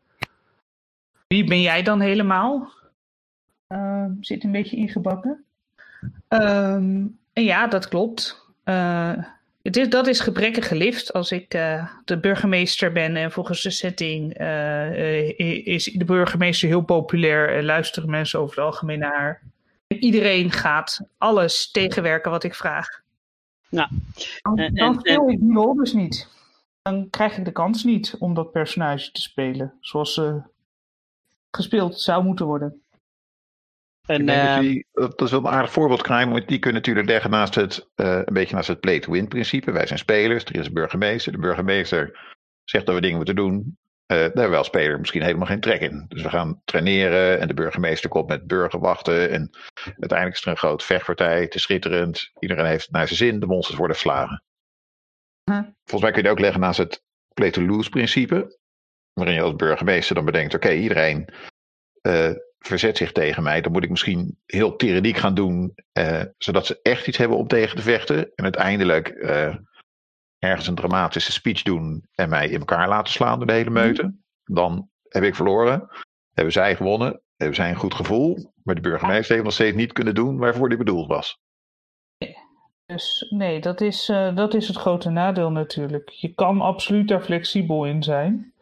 Wie ben jij dan helemaal? Ehm, zit een beetje ingebakken. Ehm, en ja, dat klopt. Eh, het is, dat is gebrekkige lift. Als ik eh, de burgemeester ben en volgens de setting eh, eh, is de burgemeester heel populair en luisteren mensen over het algemeen naar haar. En iedereen gaat alles tegenwerken wat ik vraag. Ja. Dan, En- dan en- speel ik die rol dus niet. Dan krijg ik de kans niet om dat personage te spelen zoals ze gespeeld zou moeten worden. En, dat, die, dat is wel een aardig voorbeeld, Krijn, want die kunnen natuurlijk leggen naast het, eh, een beetje naast het play-to-win-principe. Wij zijn spelers, er is een burgemeester. De burgemeester zegt dat we dingen moeten doen. Eh, daar hebben we als speler misschien helemaal geen trek in. Dus we gaan traineren en de burgemeester komt met burgerwachten. En uiteindelijk is er een grote vechtpartij, het is schitterend. Iedereen heeft het naar zijn zin, de monsters worden verslagen. Huh. Volgens mij kun je het ook leggen naast het play-to-lose-principe. Waarin je als burgemeester dan bedenkt, oké, iedereen eh, verzet zich tegen mij, dan moet ik misschien heel tyranniek gaan doen, eh, zodat ze echt iets hebben om tegen te vechten. En uiteindelijk eh, ergens een dramatische speech doen en mij in elkaar laten slaan door de hele meute. Dan heb ik verloren, hebben zij gewonnen, hebben zij een goed gevoel, maar de burgemeester heeft nog steeds niet kunnen doen waarvoor die bedoeld was. Dus nee, dat is, eh, dat is het grote nadeel natuurlijk. Je kan absoluut daar flexibel in zijn.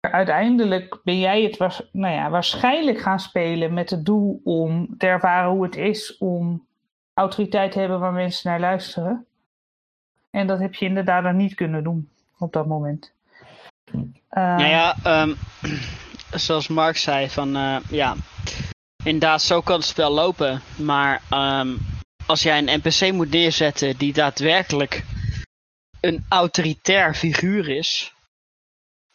Uiteindelijk ben jij het nou ja, waarschijnlijk gaan spelen met het doel om te ervaren hoe het is om autoriteit te hebben waar mensen naar luisteren. En dat heb je inderdaad dan niet kunnen doen op dat moment. Eh, Nou ja, ehm, *clears throat* zoals Mark zei, van eh, ja, inderdaad, zo kan het spel lopen. Maar ehm, als jij een NPC moet neerzetten die daadwerkelijk een autoritair figuur is.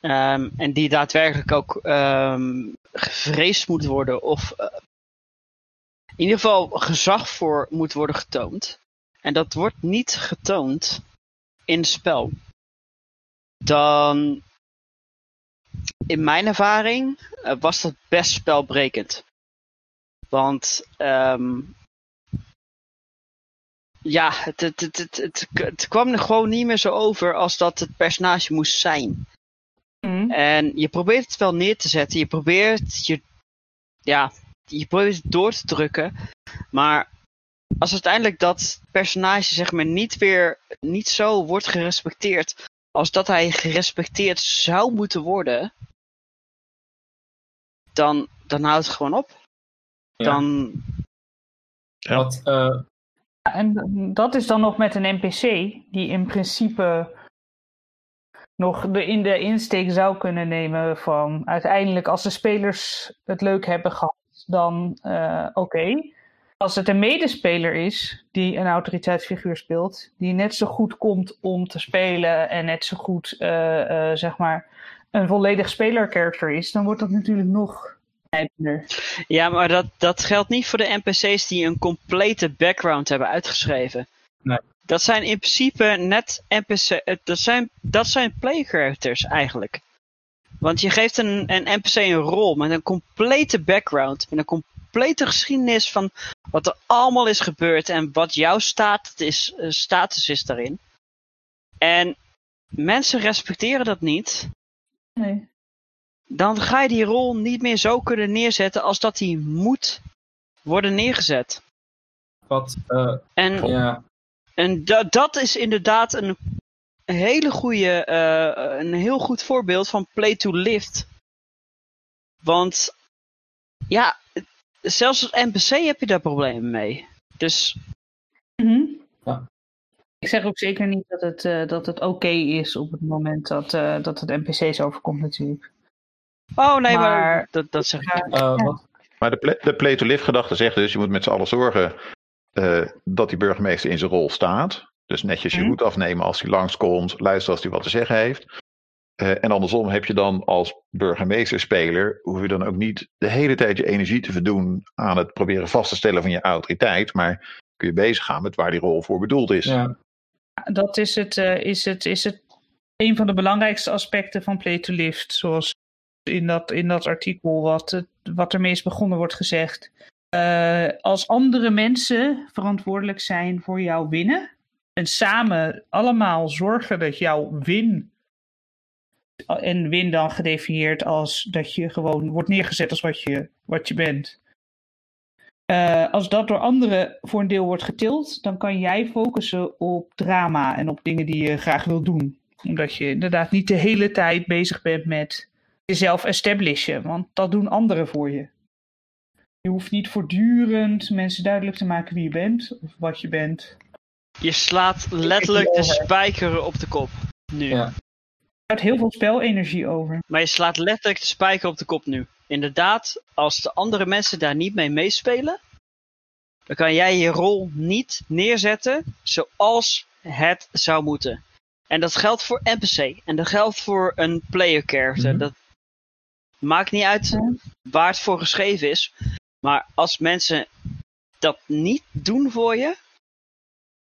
Ehm, en die daadwerkelijk ook ehm, gevreesd moet worden of eh, in ieder geval gezag voor moet worden getoond. En dat wordt niet getoond in het spel. Dan in mijn ervaring eh, was dat best spelbrekend. Want ehm, ja, het, het, het, het kwam er gewoon niet meer zo over als dat het personage moest zijn. Mhm. En je probeert het wel neer te zetten. Je probeert je, ja, je probeert het door te drukken. Maar als uiteindelijk dat personage zeg maar niet weer niet zo wordt gerespecteerd als dat hij gerespecteerd zou moeten worden, dan, dan houdt het gewoon op. Ja. Dan, Ja. Wat, eh, Ja, En dat is dan nog met een NPC die in principe nog de, in de insteek zou kunnen nemen van uiteindelijk als de spelers het leuk hebben gehad, dan eh, oké. Als het een medespeler is die een autoriteitsfiguur speelt, die net zo goed komt om te spelen en net zo goed eh, eh, zeg maar een volledig spelerkarakter is, dan wordt dat natuurlijk nog ja, maar dat, dat geldt niet voor de NPC's die een complete background hebben uitgeschreven. Nee. Dat zijn in principe net NPC, eh, dat zijn, dat zijn play characters eigenlijk. Want je geeft een, een NPC een rol met een complete background, met een complete geschiedenis van wat er allemaal is gebeurd en wat jouw status is, eh, status is daarin. En mensen respecteren dat niet. Nee. Dan ga je die rol niet meer zo kunnen neerzetten als dat die moet worden neergezet. wat, eh, En, ja, en da- dat is inderdaad een hele goede, eh, een heel goed voorbeeld van play to lift. Want ja, zelfs als NPC heb je daar problemen mee. Dus Mhm. Ja. Ik zeg ook zeker niet dat het, eh, dat het oké is op het moment dat, eh, dat het NPC's overkomt natuurlijk. Oh nee, maar, Maar- dat, dat zeg ik. Ja, eh, wat, Maar de, play- de play-to-live gedachte zegt dus, je moet met z'n allen zorgen eh, dat die burgemeester in zijn rol staat. Dus netjes je Mhm. hoed afnemen als hij langskomt, luisteren als hij wat te zeggen heeft. Eh, en andersom heb je dan als burgemeesterspeler, hoef je dan ook niet de hele tijd je energie te verdoen aan het proberen vast te stellen van je autoriteit, maar kun je bezig gaan met waar die rol voor bedoeld is. Ja. Dat is het, eh, is het, is het een van de belangrijkste aspecten van Play to Lift. Zoals in dat, in dat artikel wat, wat ermee is begonnen wordt gezegd. Eh, als andere mensen verantwoordelijk zijn voor jouw winnen. En samen allemaal zorgen dat jouw win. En win dan gedefinieerd als dat je gewoon wordt neergezet als wat je, wat je bent. Eh, als dat door anderen voor een deel wordt getild, dan kan jij focussen op drama en op dingen die je graag wil doen. Omdat je inderdaad niet de hele tijd bezig bent met jezelf establishen, want dat doen anderen voor je. Je hoeft niet voortdurend mensen duidelijk te maken wie je bent of wat je bent. Je slaat letterlijk de spijker op de kop. Nu. Ja. Er gaat heel veel spelenergie over. Maar je slaat letterlijk de spijker op de kop nu. Inderdaad, als de andere mensen daar niet mee meespelen, dan kan jij je rol niet neerzetten zoals het zou moeten. En dat geldt voor NPC. En dat geldt voor een player character. Mhm. Dat maakt niet uit waar het voor geschreven is. Maar als mensen dat niet doen voor je,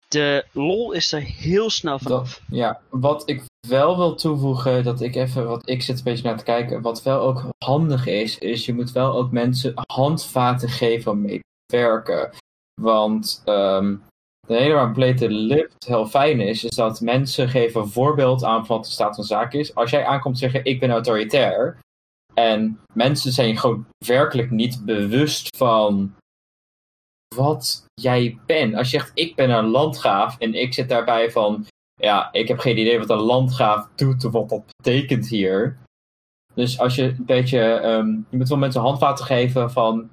de lol is er heel snel vanaf. Ja, wat ik wel wil toevoegen, dat ik even, wat ik zit een beetje naar te kijken, wat wel ook handig is, is je moet wel ook mensen handvaten geven om mee te werken. Want ehm de hele to Lift heel fijn is, is dat mensen geven voorbeeld aan wat de staat van zaken is. Als jij aankomt zeggen, ik ben autoritair, en mensen zijn gewoon werkelijk niet bewust van wat jij bent. Als je zegt, ik ben een landgraaf en ik zit daarbij van, ja, ik heb geen idee wat een landgraaf doet of wat dat betekent hier. Dus als je een beetje, ehm, je moet wel mensen handvaten geven van,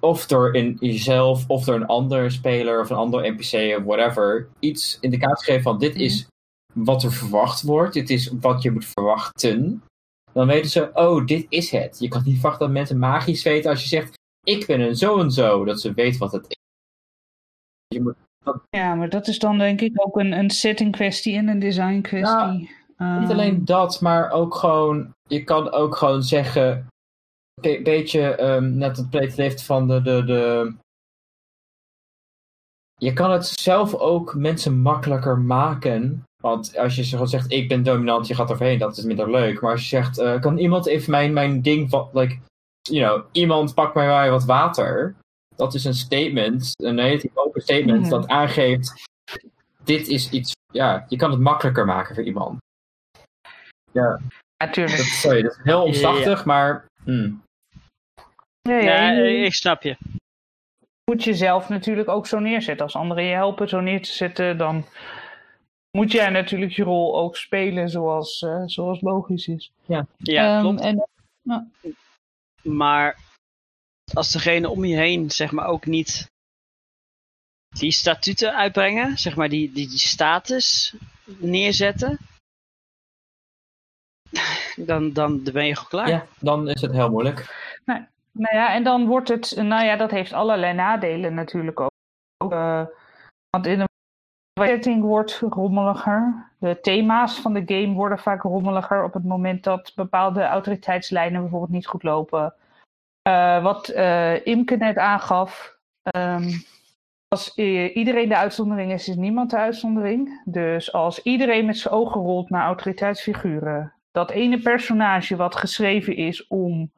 of door in jezelf, of door een andere speler of een andere NPC of whatever, iets indicatie geven van, dit is wat er verwacht wordt, dit is wat je moet verwachten. Dan weten ze, oh, dit is het. Je kan niet verwachten dat mensen magisch weten als je zegt, ik ben een zo en zo, dat ze weten wat het is. Je moet Ja, maar dat is dan denk ik ook een, een setting kwestie en een design kwestie. Niet Ehm, alleen dat, maar ook gewoon, je kan ook gewoon zeggen, een beetje ehm, net het playtlift van de, de, de. Je kan het zelf ook mensen makkelijker maken. Want als je gewoon zegt, ik ben dominant, je gaat overheen, dat is minder leuk. Maar als je zegt, eh, kan iemand even mijn, mijn ding van, like, you know, iemand pakt mij maar wat water. Dat is een statement, een relatief open statement, Mhm. dat aangeeft, dit is iets, ja, je kan het makkelijker maken voor iemand. Natuurlijk. Dat, sorry, dat is heel omslachtig, maar. hmm. Ja, ja, Nee, je ik snap je. moet jezelf natuurlijk ook zo neerzetten. Als anderen je helpen zo neer te zetten, dan moet jij natuurlijk je rol ook spelen zoals, eh, zoals logisch is. Ja, Ehm, klopt. En, Maar als degene om je heen, zeg maar, ook niet die statuten uitbrengen, zeg maar, die, die, die status neerzetten, dan, dan ben je gewoon klaar. Ja, dan is het heel moeilijk. Nou ja, en dan wordt het, nou ja, dat heeft allerlei nadelen natuurlijk ook. Eh, want in een setting wordt rommeliger. De thema's van de game worden vaak rommeliger op het moment dat bepaalde autoriteitslijnen bijvoorbeeld niet goed lopen. Eh, wat eh, Imke net aangaf, ehm, als iedereen de uitzondering is, is niemand de uitzondering. Dus als iedereen met zijn ogen rolt naar autoriteitsfiguren, dat ene personage wat geschreven is om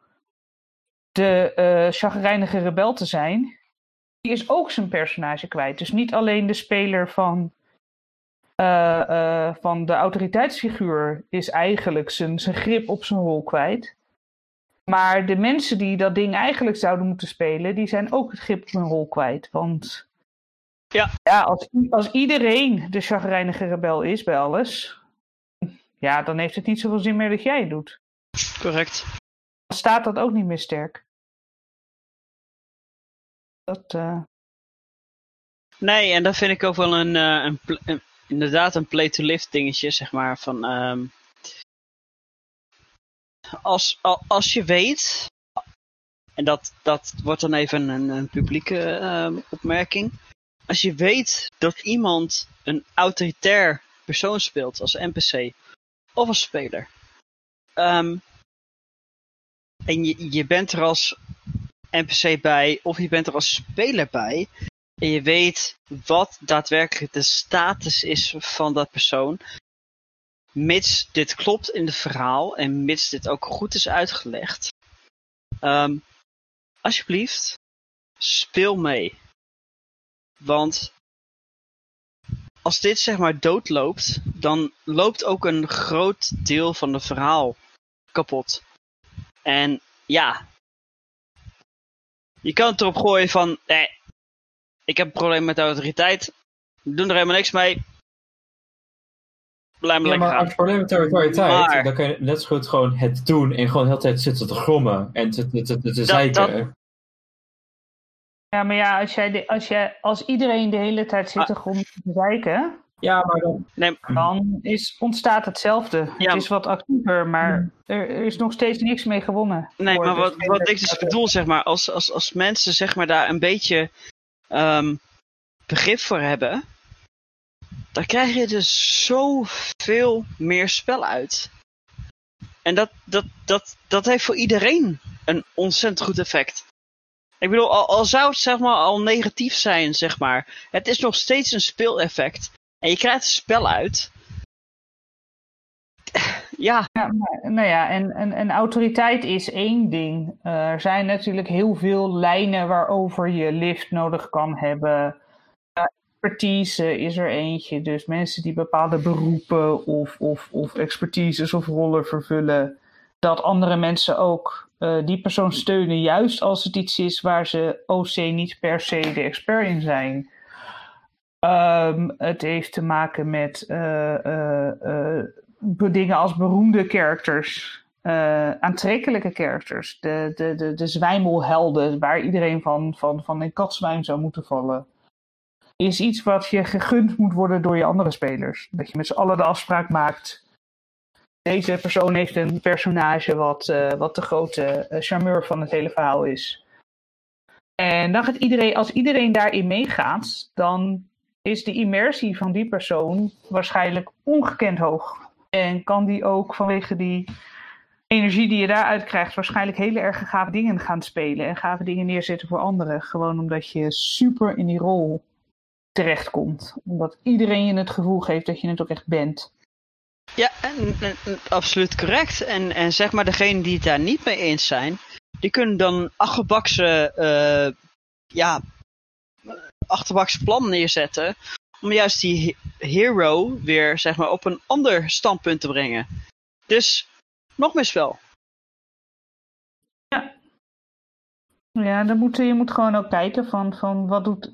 de chagrijnige rebel te zijn, die is ook zijn personage kwijt. Dus niet alleen de speler van, eh, eh, van de autoriteitsfiguur is eigenlijk zijn, zijn grip op zijn rol kwijt. Maar de mensen die dat ding eigenlijk zouden moeten spelen, die zijn ook het grip op hun rol kwijt. Want Ja. ja, als, als iedereen de chagrijnige rebel is bij alles, ja, dan heeft het niet zoveel zin meer dat jij het doet. Correct. Dan staat dat ook niet meer sterk. Dat, eh, Nee, en dat vind ik ook wel een, eh, een, pl- een- inderdaad een play-to-lift dingetje, zeg maar. Van, ehm, als, al- als je weet, en dat, dat wordt dan even een, een publieke ehm, opmerking. Als je weet dat iemand een autoritair persoon speelt als NPC, of als speler. Ehm, en je, je bent er als NPC bij of je bent er als speler bij. En je weet wat daadwerkelijk de status is van dat persoon. Mits dit klopt in het verhaal en mits dit ook goed is uitgelegd. Ehm, alsjeblieft, speel mee. Want als dit zeg maar doodloopt, dan loopt ook een groot deel van het verhaal kapot. En ja, je kan het erop gooien van, nee, ik heb een probleem met de autoriteit, we doen er helemaal niks mee. Blijf maar Ja, lekker maar als gaan. je probleem met territorialiteit, Maar- dan kun je net zo goed gewoon het doen en gewoon de hele tijd zitten te grommen en te, te, te, te zeiken. Ja, maar ja, als, jij de, als, jij, als iedereen de hele tijd zit te grond te zeiken, Ja, maar dan... Nee, dan is, ontstaat hetzelfde. Ja. Het is wat actiever, maar er, er is nog steeds niks mee gewonnen. Nee, maar wat ik dus bedoel, zeg maar, als, als, als mensen zeg maar, daar een beetje ehm, begrip voor hebben, dan krijg je dus zoveel meer spel uit. En dat, dat, dat, dat heeft voor iedereen een ontzettend goed effect. Ik bedoel, al, al zou het zeg maar al negatief zijn, zeg maar, het is nog steeds een speeleffect. En je krijgt er spel uit. *laughs* Ja, Ja, nou ja, en autoriteit is één ding. Eh, er zijn natuurlijk heel veel lijnen waarover je lift nodig kan hebben. Eh, expertise is er eentje. Dus mensen die bepaalde beroepen of, of, of expertises of rollen vervullen. Dat andere mensen ook eh, die persoon steunen, juist als het iets is waar ze OC niet per se de expert in zijn. Ehm, het heeft te maken met eh, eh, eh, dingen als beroemde characters, aantrekkelijke characters, de, de, de, de zwijmelhelden waar iedereen van, van, van een katzwijn zou moeten vallen. Is iets wat je gegund moet worden door je andere spelers. Dat je met z'n allen de afspraak maakt. Deze persoon heeft een personage wat, wat de grote charmeur van het hele verhaal is. En dan gaat iedereen, als iedereen daarin meegaat, dan is de immersie van die persoon waarschijnlijk ongekend hoog. En kan die ook vanwege die energie die je daaruit krijgt, waarschijnlijk hele erg gave dingen gaan spelen. En gave dingen neerzetten voor anderen. Gewoon omdat je super in die rol terechtkomt. Omdat iedereen je het gevoel geeft dat je het ook echt bent. Ja, en, absoluut correct. En, en zeg maar, degenen die het daar niet mee eens zijn, die kunnen dan achterbakse, eh, ja, achterbakse plan neerzetten. Om juist die he- hero weer, zeg maar, op een ander standpunt te brengen. Dus, nog meer spel. Ja, dan moet, je moet gewoon ook kijken van, van wat doet.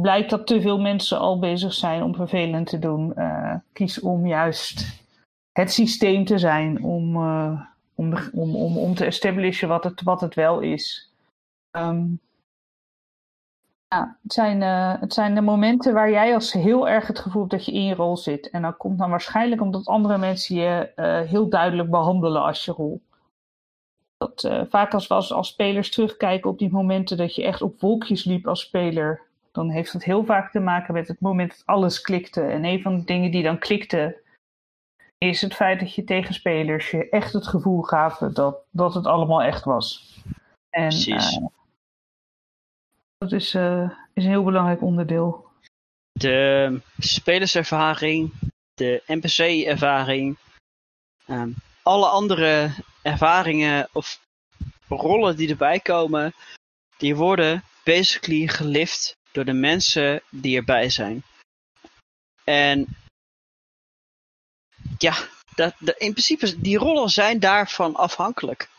Blijkt dat te veel mensen al bezig zijn om vervelend te doen. Eh, kies om juist het systeem te zijn om, eh, om, om, om, om te establishen wat het, wat het wel is. Ehm, ja, het zijn, eh, het zijn de momenten waar jij als heel erg het gevoel hebt dat je in je rol zit. En dat komt dan waarschijnlijk omdat andere mensen je eh, heel duidelijk behandelen als je rol. Dat, eh, vaak als we als, als spelers terugkijken op die momenten dat je echt op wolkjes liep als speler, dan heeft dat heel vaak te maken met het moment dat alles klikte. En een van de dingen die dan klikte, is het feit dat je tegenspelers je echt het gevoel gaven dat, dat het allemaal echt was. En Precies. Dat is, eh, is een heel belangrijk onderdeel. De spelerservaring, de NPC-ervaring, ehm, alle andere ervaringen of rollen die erbij komen, die worden basically gelift door de mensen die erbij zijn. En ja, dat, dat, in principe, die rollen zijn daarvan afhankelijk.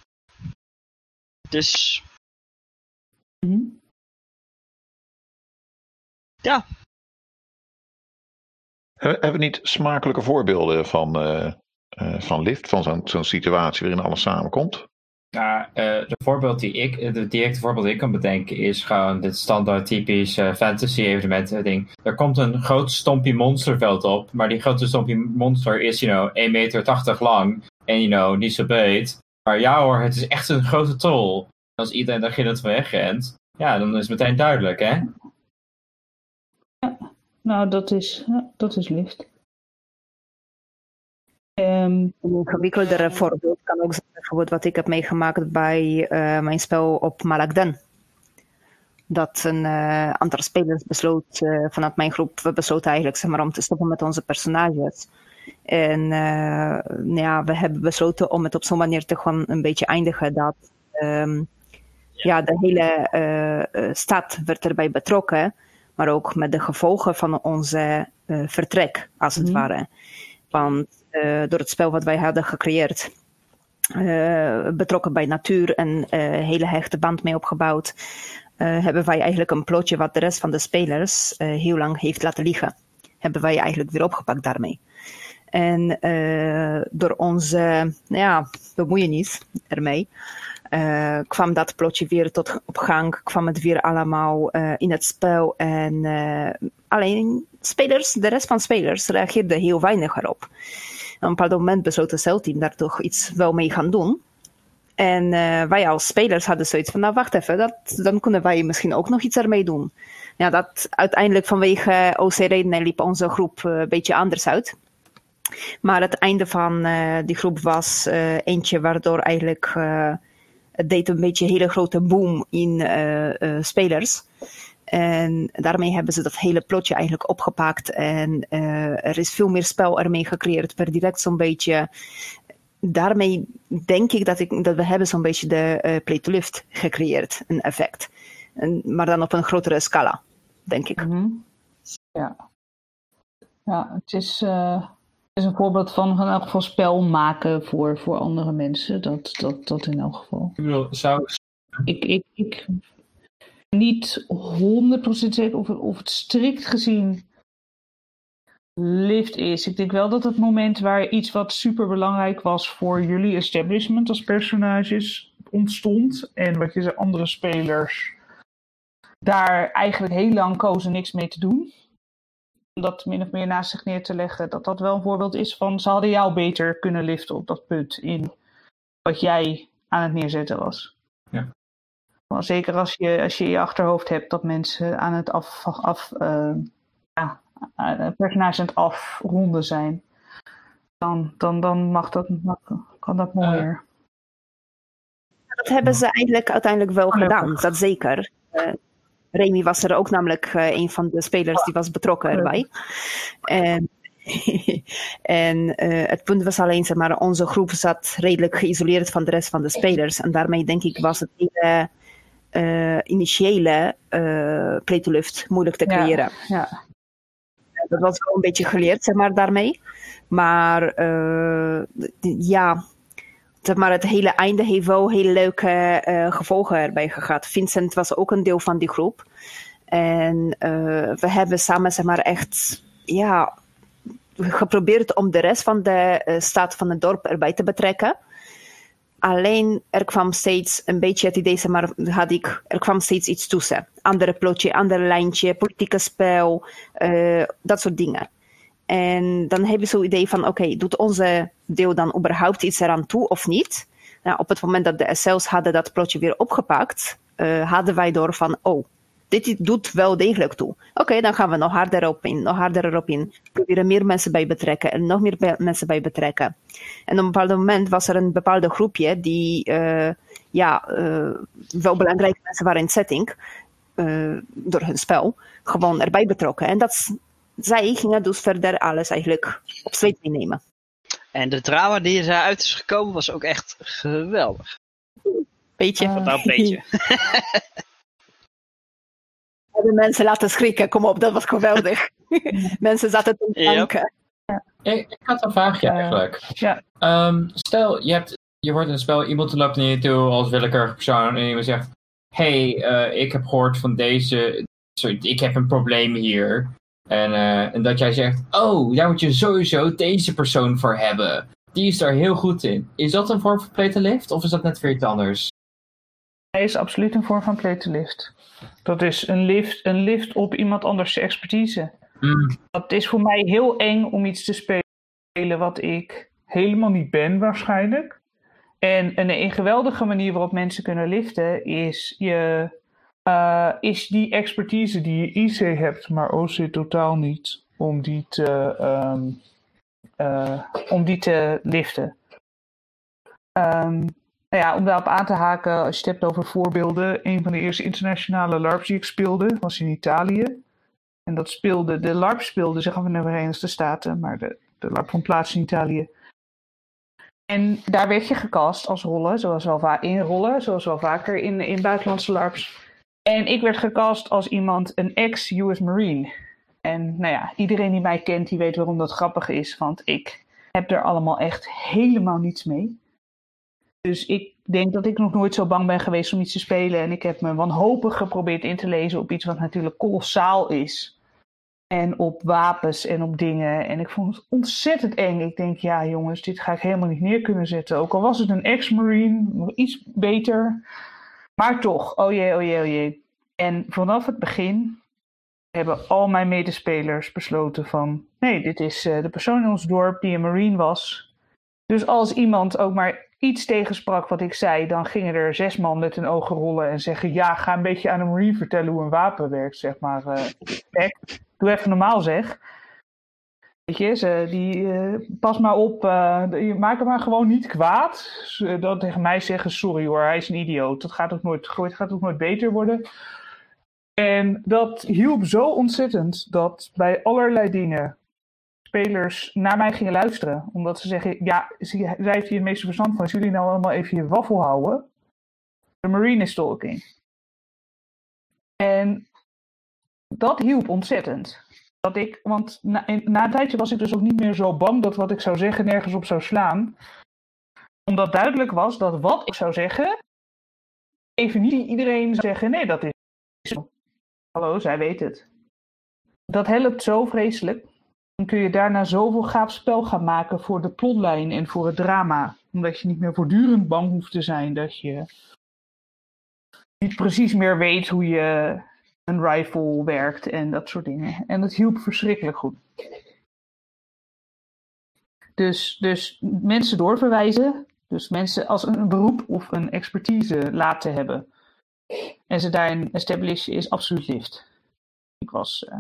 Dus Mhm. Ja, He- Hebben we niet smakelijke voorbeelden van, eh, eh, van lift, van zo'n zo'n situatie waarin alles samenkomt? Nou, eh, de voorbeeld die ik, de directe voorbeeld die ik kan bedenken is gewoon dit standaard typisch fantasy evenement ding. Er komt een groot stompie monsterveld op, maar die grote stompie monster is, you know, 1,80 meter lang en, you know, niet zo breed. Maar ja hoor, het is echt een grote troll. Als iedereen daar gillend van wegrent, ja, dan is het meteen duidelijk, hè? Nou, dat is, dat is lift. Ehm, Een ingewikkeldere voorbeeld kan ook zijn bijvoorbeeld wat ik heb meegemaakt bij eh, mijn spel op Malakden. Dat een eh, aantal spelers besloot eh, vanuit mijn groep, we besloten eigenlijk zeg maar, om te stoppen met onze personages. En eh, nou ja, we hebben besloten om het op zo'n manier te gewoon een beetje eindigen dat ehm, ja, de hele eh, eh, stad werd erbij betrokken, maar ook met de gevolgen van onze eh, vertrek, als het Mhm. ware. Want eh, door het spel wat wij hadden gecreëerd, eh, betrokken bij natuur en hele hechte band mee opgebouwd, hebben wij eigenlijk een plotje wat de rest van de spelers heel lang heeft laten liggen. Hebben wij eigenlijk weer opgepakt daarmee. En door onze nou ja, bemoeienis ermee eh, kwam dat plotje weer tot op gang, kwam het weer allemaal eh, in het spel. En eh, alleen spelers, de rest van spelers reageerde heel weinig erop. Op een bepaald moment besloot het celteam daar toch iets wel mee gaan doen. En wij als spelers hadden zoiets van, nou wacht even, dat, dan kunnen wij misschien ook nog iets ermee doen. Ja, dat uiteindelijk vanwege OC-redenen liep onze groep een beetje anders uit. Maar het einde van die groep was eentje waardoor eigenlijk het deed een beetje een hele grote boom in eh, eh, spelers. En daarmee hebben ze dat hele plotje eigenlijk opgepakt. En eh, er is veel meer spel ermee gecreëerd per direct zo'n beetje. Daarmee denk ik dat, ik, dat we hebben zo'n beetje de play to lift gecreëerd, een effect. En, maar dan op een grotere scala, denk ik. Mhm. Ja. Ja, het is, is een voorbeeld van in elk geval spel maken voor, voor andere mensen. Dat, dat, dat in elk geval. Ik bedoel, zou, Ik, ik, ik ben niet 100% zeker of, het- of het strikt gezien lift is. Ik denk wel dat het moment waar iets wat super belangrijk was voor jullie establishment als personages ontstond. En wat je zei, andere spelers daar eigenlijk heel lang kozen niks mee te doen. Om dat min of meer naast zich neer te leggen. Dat dat wel een voorbeeld is van ze hadden jou beter kunnen liften op dat punt in wat jij aan het neerzetten was. Maar zeker als je, als je in je achterhoofd hebt dat mensen aan het af, af eh, ja, eh, personages aan het afronden zijn, dan, dan, dan mag dat, mag, kan dat mooier. Dat hebben ze eigenlijk uiteindelijk wel gedaan, dat zeker. Eh Remy was er ook namelijk eh, een van de spelers die was betrokken erbij. En, *laughs* en eh, het punt was alleen, zeg maar, onze groep zat redelijk geïsoleerd van de rest van de spelers. En daarmee denk ik was het hele eh, initiële play to lift moeilijk te Ja. creëren. ja. Dat was wel een beetje geleerd, zeg maar, daarmee. Maar ja, maar, het hele einde heeft wel hele leuke eh, gevolgen erbij gehad. Vincent was ook een deel van die groep. En eh, we hebben samen, zeg maar, echt, ja, geprobeerd om de rest van de eh, stad van het dorp erbij te betrekken. Alleen er kwam steeds een beetje het idee, maar, had ik, er kwam steeds iets tussen. Andere plotje, ander lijntje, politieke spel, dat soort dingen. En dan heb je zo'n idee van, oké, doet onze deel dan überhaupt iets eraan toe of niet? Op het moment dat de SL's hadden dat plotje weer opgepakt, eh, hadden wij door van, oh, dit doet wel degelijk toe. Oké, dan gaan we nog harder op in, nog harder erop in. Proberen meer mensen bij betrekken en nog meer mensen bij betrekken. En op een bepaald moment was er een bepaalde groepje die, eh, ja, eh, wel belangrijke mensen waren in setting, door hun spel, gewoon erbij betrokken. En dat, zij gingen dus verder alles eigenlijk op sleep meenemen. En de drama die eruit is gekomen was ook echt geweldig. Beetje. Ah. Nou, een beetje. *laughs* de mensen laten schrikken, kom op, dat was geweldig. *laughs* mensen zaten te Yep. danken. ik, ik had een vraagje Eh, eigenlijk. ja. Ehm, stel, je, hebt, je hoort in het spel, iemand loopt naar je toe als willekeurige persoon en iemand zegt: hey, eh, ik heb gehoord van deze, sorry, ik heb een probleem hier. En, eh, en dat jij zegt: Oh, daar moet je sowieso deze persoon voor hebben. Die is daar heel goed in. Is dat een vorm van play to lift of is dat net weer iets anders? Hij is absoluut een vorm van play to lift. Dat is een lift, een lift op iemand anders expertise. Hmm, Dat is voor mij heel eng om iets te spelen wat ik helemaal niet ben waarschijnlijk. En een, een geweldige manier waarop mensen kunnen liften is, je, eh, is die expertise die je IC hebt, maar OC totaal niet. Om die te, ehm, eh, om die te liften. Ehm, nou ja, om daarop aan te haken, als je het hebt over voorbeelden. Een van de eerste internationale LARPs die ik speelde was in Italië. En dat speelde, de LARP speelde zich af in de Verenigde Staten, maar de, de LARP vond plaats in Italië. En daar werd je gecast als rollen, zoals wel vaak in rollen, zoals wel vaker in, in buitenlandse LARPs. En ik werd gecast als iemand, een ex-US Marine. En nou ja, iedereen die mij kent, die weet waarom dat grappig is. Want ik heb er allemaal echt helemaal niets mee. Dus ik denk dat ik nog nooit zo bang ben geweest om iets te spelen. En ik heb me wanhopig geprobeerd in te lezen op iets wat natuurlijk kolossaal is. En op wapens en op dingen. En ik vond het ontzettend eng. Ik denk, ja jongens, dit ga ik helemaal niet neer kunnen zetten. Ook al was het een ex-marine, iets beter. Maar toch, oh jee, oh jee, oh jee. En vanaf het begin hebben al mijn medespelers besloten van... Nee, dit is uh, de persoon in ons dorp die een marine was. Dus als iemand ook maar iets tegensprak wat ik zei... dan gingen er zes man met hun ogen rollen en zeggen... Ja, ga een beetje aan een marine vertellen hoe een wapen werkt, zeg maar. Uh, doe even normaal zeg. Weet je, ze, die, uh, pas maar op, uh, maak hem maar gewoon niet kwaad. Dan tegen mij zeggen, sorry hoor, hij is een idioot. Dat gaat ook nooit, gaat ook nooit beter worden. En dat hielp zo ontzettend dat bij allerlei dingen spelers naar mij gingen luisteren. Omdat ze zeggen, ja, zij heeft hier het meeste verstand van. Als jullie nou allemaal even je waffel houden. De marine is talking. En dat hielp ontzettend. Dat ik, want na, na een tijdje was ik dus ook niet meer zo bang dat wat ik zou zeggen nergens op zou slaan. Omdat duidelijk was dat wat ik zou zeggen, even niet iedereen zou zeggen, nee, dat is zo. Hallo, zij weet het. Dat helpt zo vreselijk. Dan kun je daarna zoveel gaaf spel gaan maken voor de plotlijn en voor het drama. Omdat je niet meer voortdurend bang hoeft te zijn dat je niet precies meer weet hoe je een rifle werkt en dat soort dingen. En dat hielp verschrikkelijk goed. Dus, dus mensen doorverwijzen, dus mensen als een beroep of een expertise laten hebben. En ze daarin establishen is absoluut lift. Ik was uh,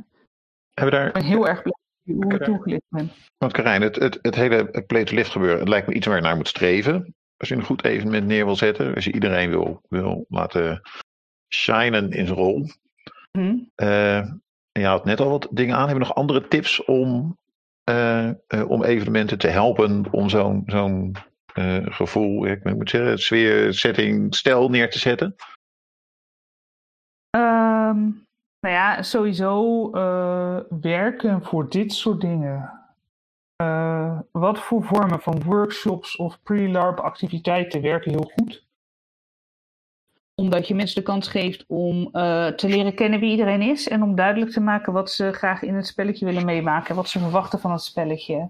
Hebben daar... ben heel erg blij hoe ik toegelicht ben. Want Karijn, het, het, het hele play to lift gebeuren, het lijkt me iets waar je naar moet streven. Als je een goed evenement neer wil zetten, als je iedereen wil, wil laten shinen in zijn rol. Hmm. Uh, en je had net al wat dingen aan. Hebben we nog andere tips om, uh, uh, om evenementen te helpen om zo'n zo'n gevoel, ik moet zeggen, sfeer, setting, stijl neer te zetten? Um, nou ja, sowieso werken voor dit soort dingen. wat voor vormen van workshops of pre-LARP activiteiten werken heel goed? Omdat je mensen de kans geeft om uh, te leren kennen wie iedereen is. En om duidelijk te maken wat ze graag in het spelletje willen meemaken. En wat ze verwachten van het spelletje.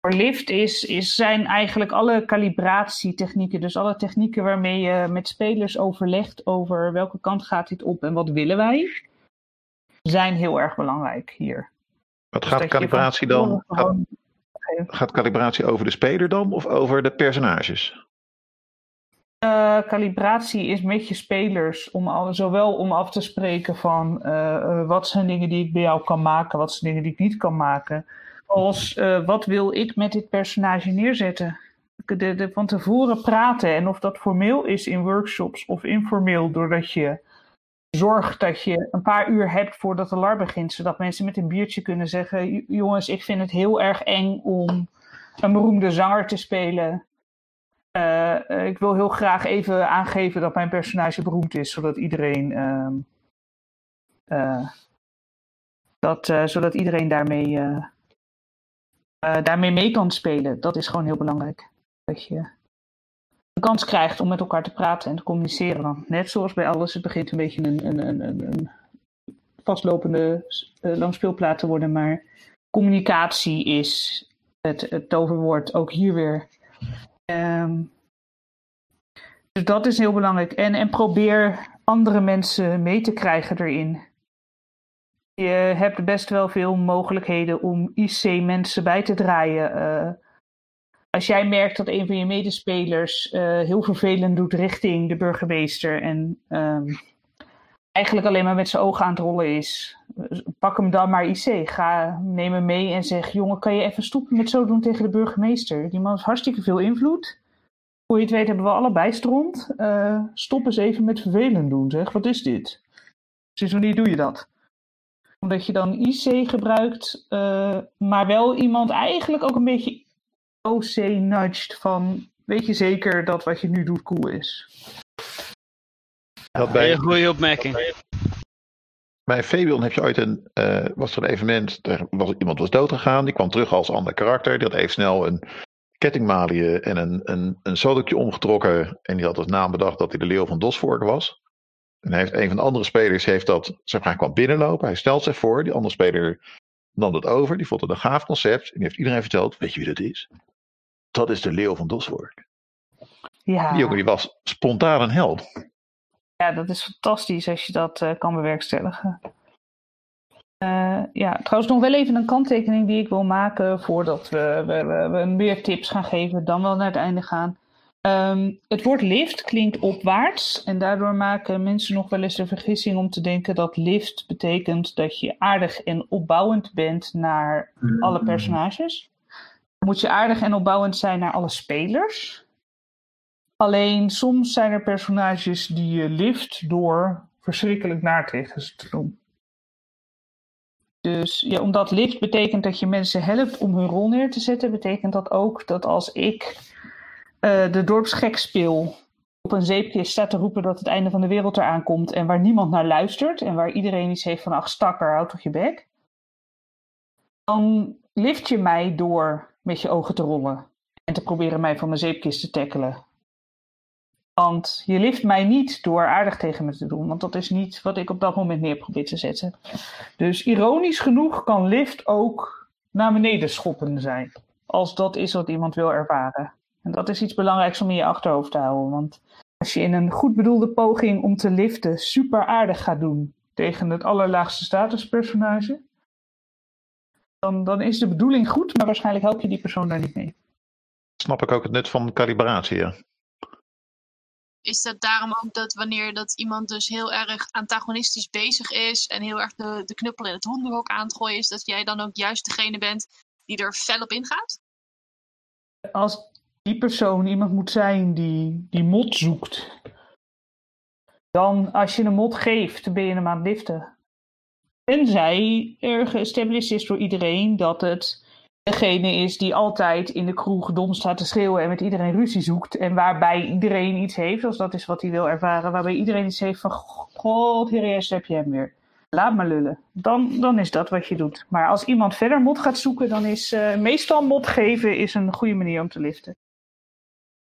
Voor lift is, is, zijn eigenlijk alle calibratietechnieken. Dus alle technieken waarmee je met spelers overlegt over welke kant gaat dit op en wat willen wij. Zijn heel erg belangrijk hier. Wat gaat dus calibratie dan? Gaat, gaat calibratie over de speler dan of over de personages? Uh, calibratie is met je spelers, om al, zowel om af te spreken van uh, wat zijn dingen die ik bij jou kan maken, wat zijn dingen die ik niet kan maken, als wat wil ik met dit personage neerzetten. Van tevoren praten en of dat formeel is in workshops of informeel, doordat je zorgt dat je een paar uur hebt voordat de LAR begint, zodat mensen met een biertje kunnen zeggen: Jongens, ik vind het heel erg eng om een beroemde zanger te spelen. Uh, ik wil heel graag even aangeven dat mijn personage beroemd is, zodat iedereen, uh, dat, zodat iedereen daarmee, daarmee mee kan spelen. Dat is gewoon heel belangrijk. Dat je de kans krijgt om met elkaar te praten en te communiceren. Want net zoals bij alles, het begint een beetje een, een, een, een vastlopende langspeelplaat te worden, maar communicatie is het toverwoord ook hier weer. Um, dus dat is heel belangrijk. En, en probeer andere mensen mee te krijgen erin. Je hebt best wel veel mogelijkheden om IC-mensen bij te draaien. Uh, als jij merkt dat een van je medespelers uh, heel vervelend doet richting de burgemeester en um, eigenlijk alleen maar met zijn ogen aan het rollen is. Pak hem dan maar IC. Ga, neem hem mee en zeg: Jongen, kan je even stoppen met zo doen tegen de burgemeester? Die man heeft hartstikke veel invloed. Voor je het weet hebben we allebei stront. Uh, stop eens even met vervelend doen, zeg. Wat is dit? Sinds wanneer doe je dat? Omdat je dan IC gebruikt, uh, maar wel iemand eigenlijk ook een beetje OC nudged van... Weet je zeker dat wat je nu doet cool is? Dat bij... Een goede opmerking. Bij Fabian heb je ooit een, uh, was er een evenement, er was, iemand was doodgegaan, die kwam terug als ander karakter, die had even snel een kettingmalie en een, een, een sodokje omgetrokken en die had als naam bedacht dat hij de leeuw van Dosvork was. En heeft, een van de andere spelers heeft dat, zeg maar, kwam binnenlopen, hij stelt zich voor, die andere speler nam dat over, die vond het een gaaf concept en die heeft iedereen verteld, weet je wie dat is? Dat is de leeuw van Dosvork. Ja. Die jongen die was spontaan een held. Ja, dat is fantastisch als je dat uh, kan bewerkstelligen. Uh, ja, trouwens nog wel even een kanttekening die ik wil maken voordat we, we, we, we meer tips gaan geven, dan wel naar het einde gaan. Um, het woord lift klinkt opwaarts en daardoor maken mensen nog wel eens de vergissing om te denken dat lift betekent dat je aardig en opbouwend bent naar alle personages. Moet je aardig en opbouwend zijn naar alle spelers. Alleen soms zijn er personages die je lift door verschrikkelijk naar ze te doen. Dus ja, omdat lift betekent dat je mensen helpt om hun rol neer te zetten, betekent dat ook dat als ik uh, de dorpsgek speel, op een zeepkist staat te roepen dat het einde van de wereld eraan komt en waar niemand naar luistert en waar iedereen iets heeft van ach stakker, houd toch je bek. Dan lift je mij door met je ogen te rollen en te proberen mij van mijn zeepkist te tackelen. Want je lift mij niet door aardig tegen me te doen, want dat is niet wat ik op dat moment neer probeer te zetten. Dus ironisch genoeg kan lift ook naar beneden schoppen zijn, als dat is wat iemand wil ervaren. En dat is iets belangrijks om in je achterhoofd te houden, want als je in een goed bedoelde poging om te liften super aardig gaat doen tegen het allerlaagste statuspersonage, dan, dan is de bedoeling goed, maar waarschijnlijk help je die persoon daar niet mee. Snap ik ook het nut van calibratie, ja is dat daarom ook dat wanneer dat iemand dus heel erg antagonistisch bezig is en heel erg de, knuppel in het hondenhok aan is, dat jij dan ook juist degene bent die er fel op ingaat? Als die persoon iemand moet zijn die die mot zoekt, dan als je een mot geeft, ben je hem aan het liften. Tenzij er geestablished is door iedereen dat het degene is die altijd in de kroeg dom staat te schreeuwen en met iedereen ruzie zoekt. En waarbij iedereen iets heeft, als dat is wat hij wil ervaren, waarbij iedereen iets heeft van: God, hier heb je hem weer. Laat maar lullen. Dan, dan is dat wat je doet. Maar als iemand verder mot gaat zoeken, dan is uh, meestal mot geven is een goede manier om te liften.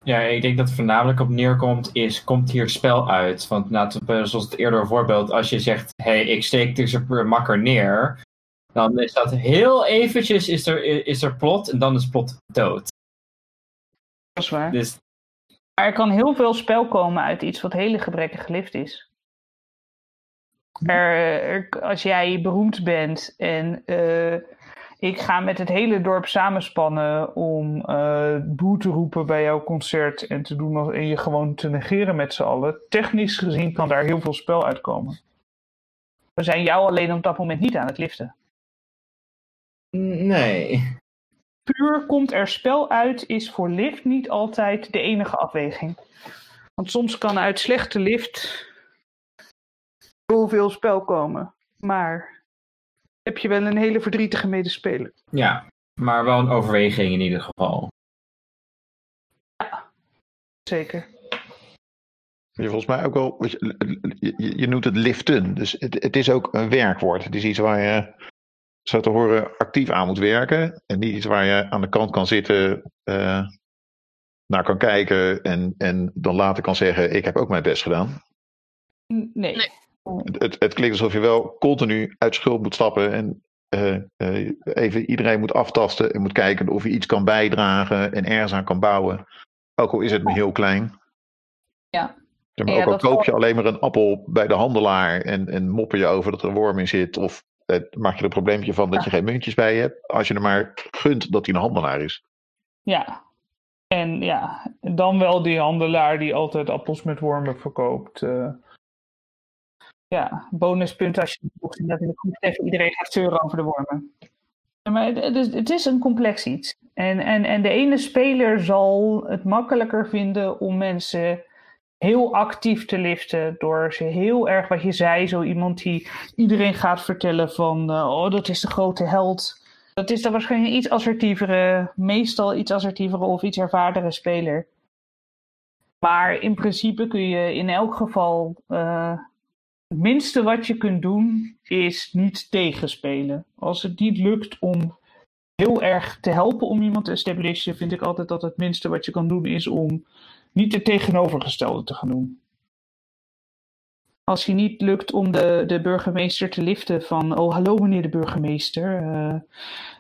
Ja, ik denk dat het voornamelijk op neerkomt is, komt hier spel uit? Want zoals het eerder voorbeeld, als je zegt, hé, hey, ik steek deze makker neer, dan is dat heel eventjes is er, is er plot en dan is plot dood. Dat is waar. Dus... Maar er kan heel veel spel komen uit iets wat hele gebrekkig gelift is. Er, als jij beroemd bent en uh, ik ga met het hele dorp samenspannen om uh, boe te roepen bij jouw concert en, te doen, en je gewoon te negeren met z'n allen. Technisch gezien kan daar heel veel spel uitkomen. We zijn jou alleen op dat moment niet aan het liften. Nee. Puur komt er spel uit is voor lift niet altijd de enige afweging. Want soms kan uit slechte lift zoveel spel komen. Maar heb je wel een hele verdrietige medespeler. Ja, maar wel een overweging in ieder geval. Ja, zeker. Je volgens mij ook wel, je, je, je noemt het liften, dus het, het, is ook een werkwoord. Het is iets waar je zo te horen actief aan moet werken. En niet iets waar je aan de kant kan zitten, uh, naar kan kijken en, en dan later kan zeggen: Ik heb ook mijn best gedaan. Nee. Het, het, het klinkt alsof je wel continu uit schuld moet stappen en uh, uh, even iedereen moet aftasten en moet kijken of je iets kan bijdragen en ergens aan kan bouwen. Ook al is het maar heel klein. Ja. Maar ook al koop je alleen maar een appel bij de handelaar en, en mopper je over dat er een worm in zit. Of maak je er een probleempje van dat je geen muntjes bij je hebt. Als je er maar gunt dat hij een handelaar is. Ja. En ja, dan wel die handelaar die altijd appels met wormen verkoopt. Uh, ja, bonuspunten als je natuurlijk goed tegen iedereen gaat zeuren over de wormen. Maar het, is, het is een complex iets. En, en, en de ene speler zal het makkelijker vinden om mensen heel actief te liften. Door ze heel erg, wat je zei, zo iemand die iedereen gaat vertellen van, uh, oh, dat is de grote held. Dat is dan waarschijnlijk een iets assertievere, meestal iets assertievere of iets ervaardere speler. Maar in principe kun je in elk geval. Uh, het minste wat je kunt doen is niet tegenspelen. Als het niet lukt om heel erg te helpen om iemand te establishen, vind ik altijd dat het minste wat je kan doen is om niet het tegenovergestelde te gaan doen. Als je niet lukt om de, de burgemeester te liften van, oh hallo meneer de burgemeester,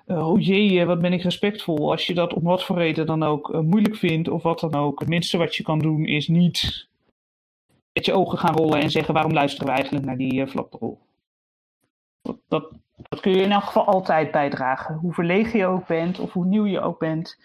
uh, oh jee, eh, wat ben ik respectvol. Als je dat om wat voor reden dan ook moeilijk vindt of wat dan ook, het minste wat je kan doen is niet met je ogen gaan rollen en zeggen waarom luisteren we eigenlijk naar die flapdrol. Dat, dat, dat, kun je in elk geval altijd bijdragen. Hoe verlegen je ook bent of hoe nieuw je ook bent.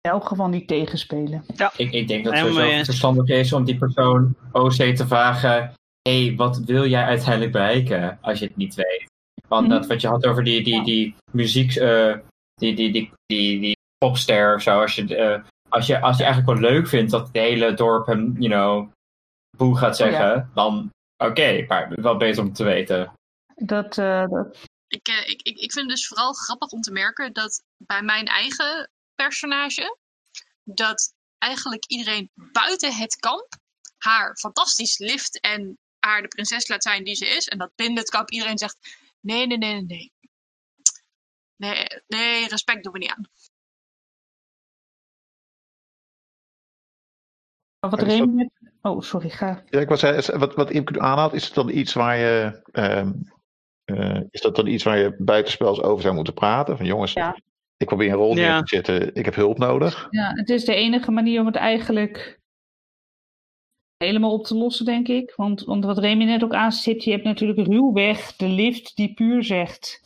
In elk geval niet tegenspelen. Ja. Ik, ik denk dat het zo verstandig is om die persoon OC te vragen. Hé, hey, wat wil jij uiteindelijk bereiken als je het niet weet? Want mm -hmm. dat wat je had over die, die, die muziek, uh, die, die, die, die, die popster of zo. Als je, uh, als, je, als je eigenlijk wel leuk vindt dat het hele dorp hem, you know, boe gaat zeggen, oh, ja. dan oké, okay, maar wel beter om te weten. Dat, uh, dat... Ik, uh, ik, ik, ik vind het dus vooral grappig om te merken dat bij mijn eigen personage, dat eigenlijk iedereen buiten het kamp haar fantastisch lift en haar de prinses laat zijn die ze is. En dat binnen het kamp iedereen zegt, nee, nee, nee, nee. Nee, nee respect doen we niet aan. Wat Remy Oh, sorry, ga. Ja, ik was, wat, wat Imke aanhaalt, is het dan iets waar je. Uh, uh, is dat dan iets waar je buitenspels over zou moeten praten? Van jongens, ja. Ik probeer een rol neer ja. te zetten, ik heb hulp nodig. Ja, het is de enige manier om het eigenlijk helemaal op te lossen, denk ik. Want, want wat Remy net ook aanzet, je hebt natuurlijk ruwweg de lift die puur zegt.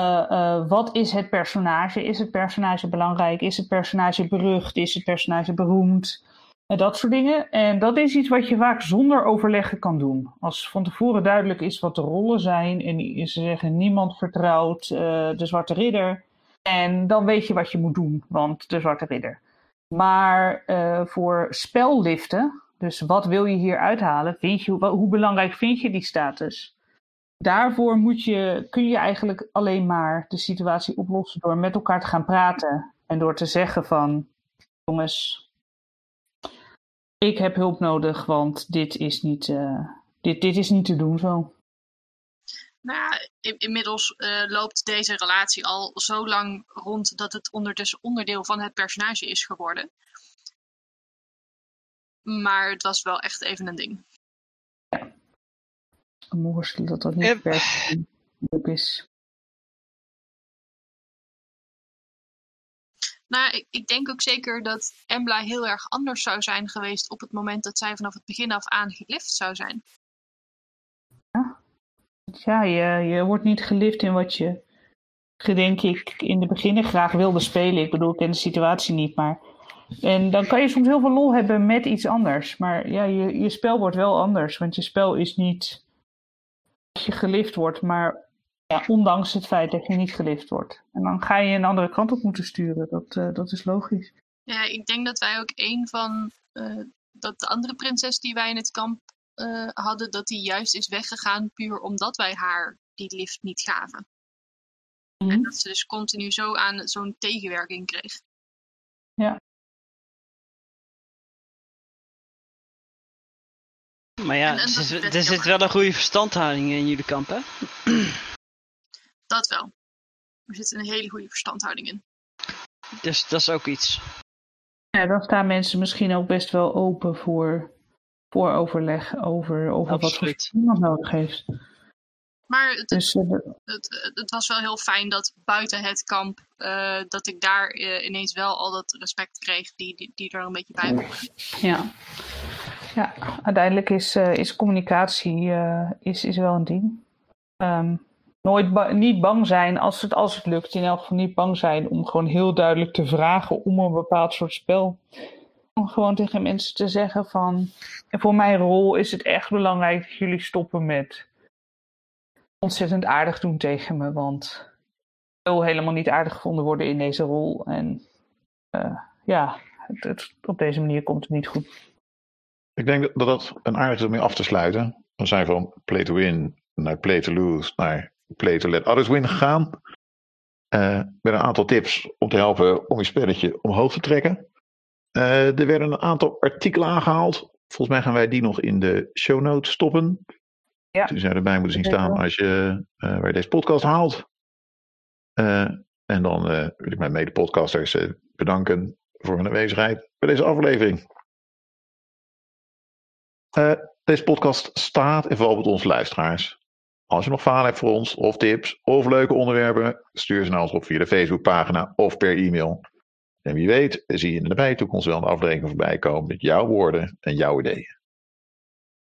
Uh, uh, wat is het personage? Is het personage belangrijk? Is het personage berucht? Is het personage beroemd? En dat soort dingen. En dat is iets wat je vaak zonder overleggen kan doen. Als van tevoren duidelijk is wat de rollen zijn en ze zeggen niemand vertrouwt uh, de Zwarte Ridder. En dan weet je wat je moet doen, want de Zwarte Ridder. Maar uh, voor spelliften, dus wat wil je hier uithalen? Vind je, hoe belangrijk vind je die status? Daarvoor moet je, kun je eigenlijk alleen maar de situatie oplossen door met elkaar te gaan praten. En door te zeggen van, jongens, ik heb hulp nodig, want dit is niet, uh, dit, dit is niet te doen zo. Nou ja, in, inmiddels uh, loopt deze relatie al zo lang rond dat het ondertussen onderdeel van het personage is geworden. Maar het was wel echt even een ding. Ja. Dat dat niet per leuk is. Nou, ik, ik, denk ook zeker dat Embla heel erg anders zou zijn geweest op het moment dat zij vanaf het begin af aan gelift zou zijn. Ja, je, je wordt niet gelift in wat je, denk ik, in de beginnen graag wilde spelen. Ik bedoel, ik ken de situatie niet, maar... En dan kan je soms heel veel lol hebben met iets anders. Maar ja, je, je spel wordt wel anders, want je spel is niet als je gelift wordt, maar ondanks het feit dat je niet gelift wordt. En dan ga je een andere kant op moeten sturen. Dat, uh, dat is logisch. Ja, ik denk dat wij ook een van uh, dat de andere prinses die wij in het kamp uh, hadden, dat die juist is weggegaan puur omdat wij haar die lift niet gaven. Mm -hmm. En dat ze dus continu zo aan zo'n tegenwerking kreeg. Ja. Maar ja, en, en er, zit, er zit wel een goede verstandhouding in jullie kamp, hè? Dat wel. Er zit een hele goede verstandhouding in. Dus dat is ook iets. Ja, dan staan mensen misschien ook best wel open voor, voor overleg over, over wat voor iemand nodig heeft. Maar het, dus, uh, het, het, was wel heel fijn dat buiten het kamp, uh, dat ik daar uh, ineens wel al dat respect kreeg die, die, die er een beetje bij hoorde. Ja. ja, uiteindelijk is, is communicatie is, is wel een ding. Um, nooit ba niet bang zijn als het, als het lukt. In elk geval niet bang zijn om gewoon heel duidelijk te vragen om een bepaald soort spel. Om gewoon tegen mensen te zeggen van... Voor mijn rol is het echt belangrijk dat jullie stoppen met ontzettend aardig doen tegen me. Want ik wil helemaal niet aardig gevonden worden in deze rol. En uh, ja, het, op deze manier komt het niet goed. Ik denk dat dat een aardig is om mee af te sluiten. We zijn van play to win naar play to lose naar play to let others win gegaan. Uh, met een aantal tips om te helpen om je spelletje omhoog te trekken. Uh, er werden een aantal artikelen aangehaald. Volgens mij gaan wij die nog in de show notes stoppen. Ja. Die zou erbij moeten zien staan als je, uh, waar je deze podcast haalt. en dan wil ik mijn mede-podcasters bedanken voor hun aanwezigheid bij deze aflevering. deze podcast staat en valt met onze luisteraars. Als je nog vragen hebt voor ons, of tips, of leuke onderwerpen, stuur ze naar ons op via de Facebookpagina of per e-mail. En wie weet, zie je in de nabije toekomst wel een aflevering voorbij komen met jouw woorden en jouw ideeën.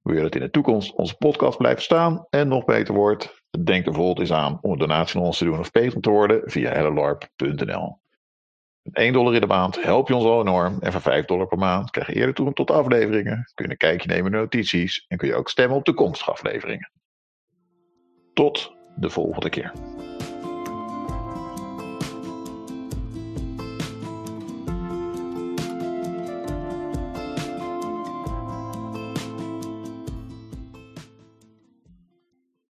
Wil je dat in de toekomst onze podcast blijft staan en nog beter wordt? Denk er bijvoorbeeld eens aan om een donatie aan ons te doen of patron te worden via hellolarp.nl. Met 1 dollar in de maand help je ons al enorm en voor 5 dollar per maand krijg je eerder toegang tot afleveringen, kun je een kijkje nemen naar notities en kun je ook stemmen op toekomstige afleveringen. Tot de volgende keer.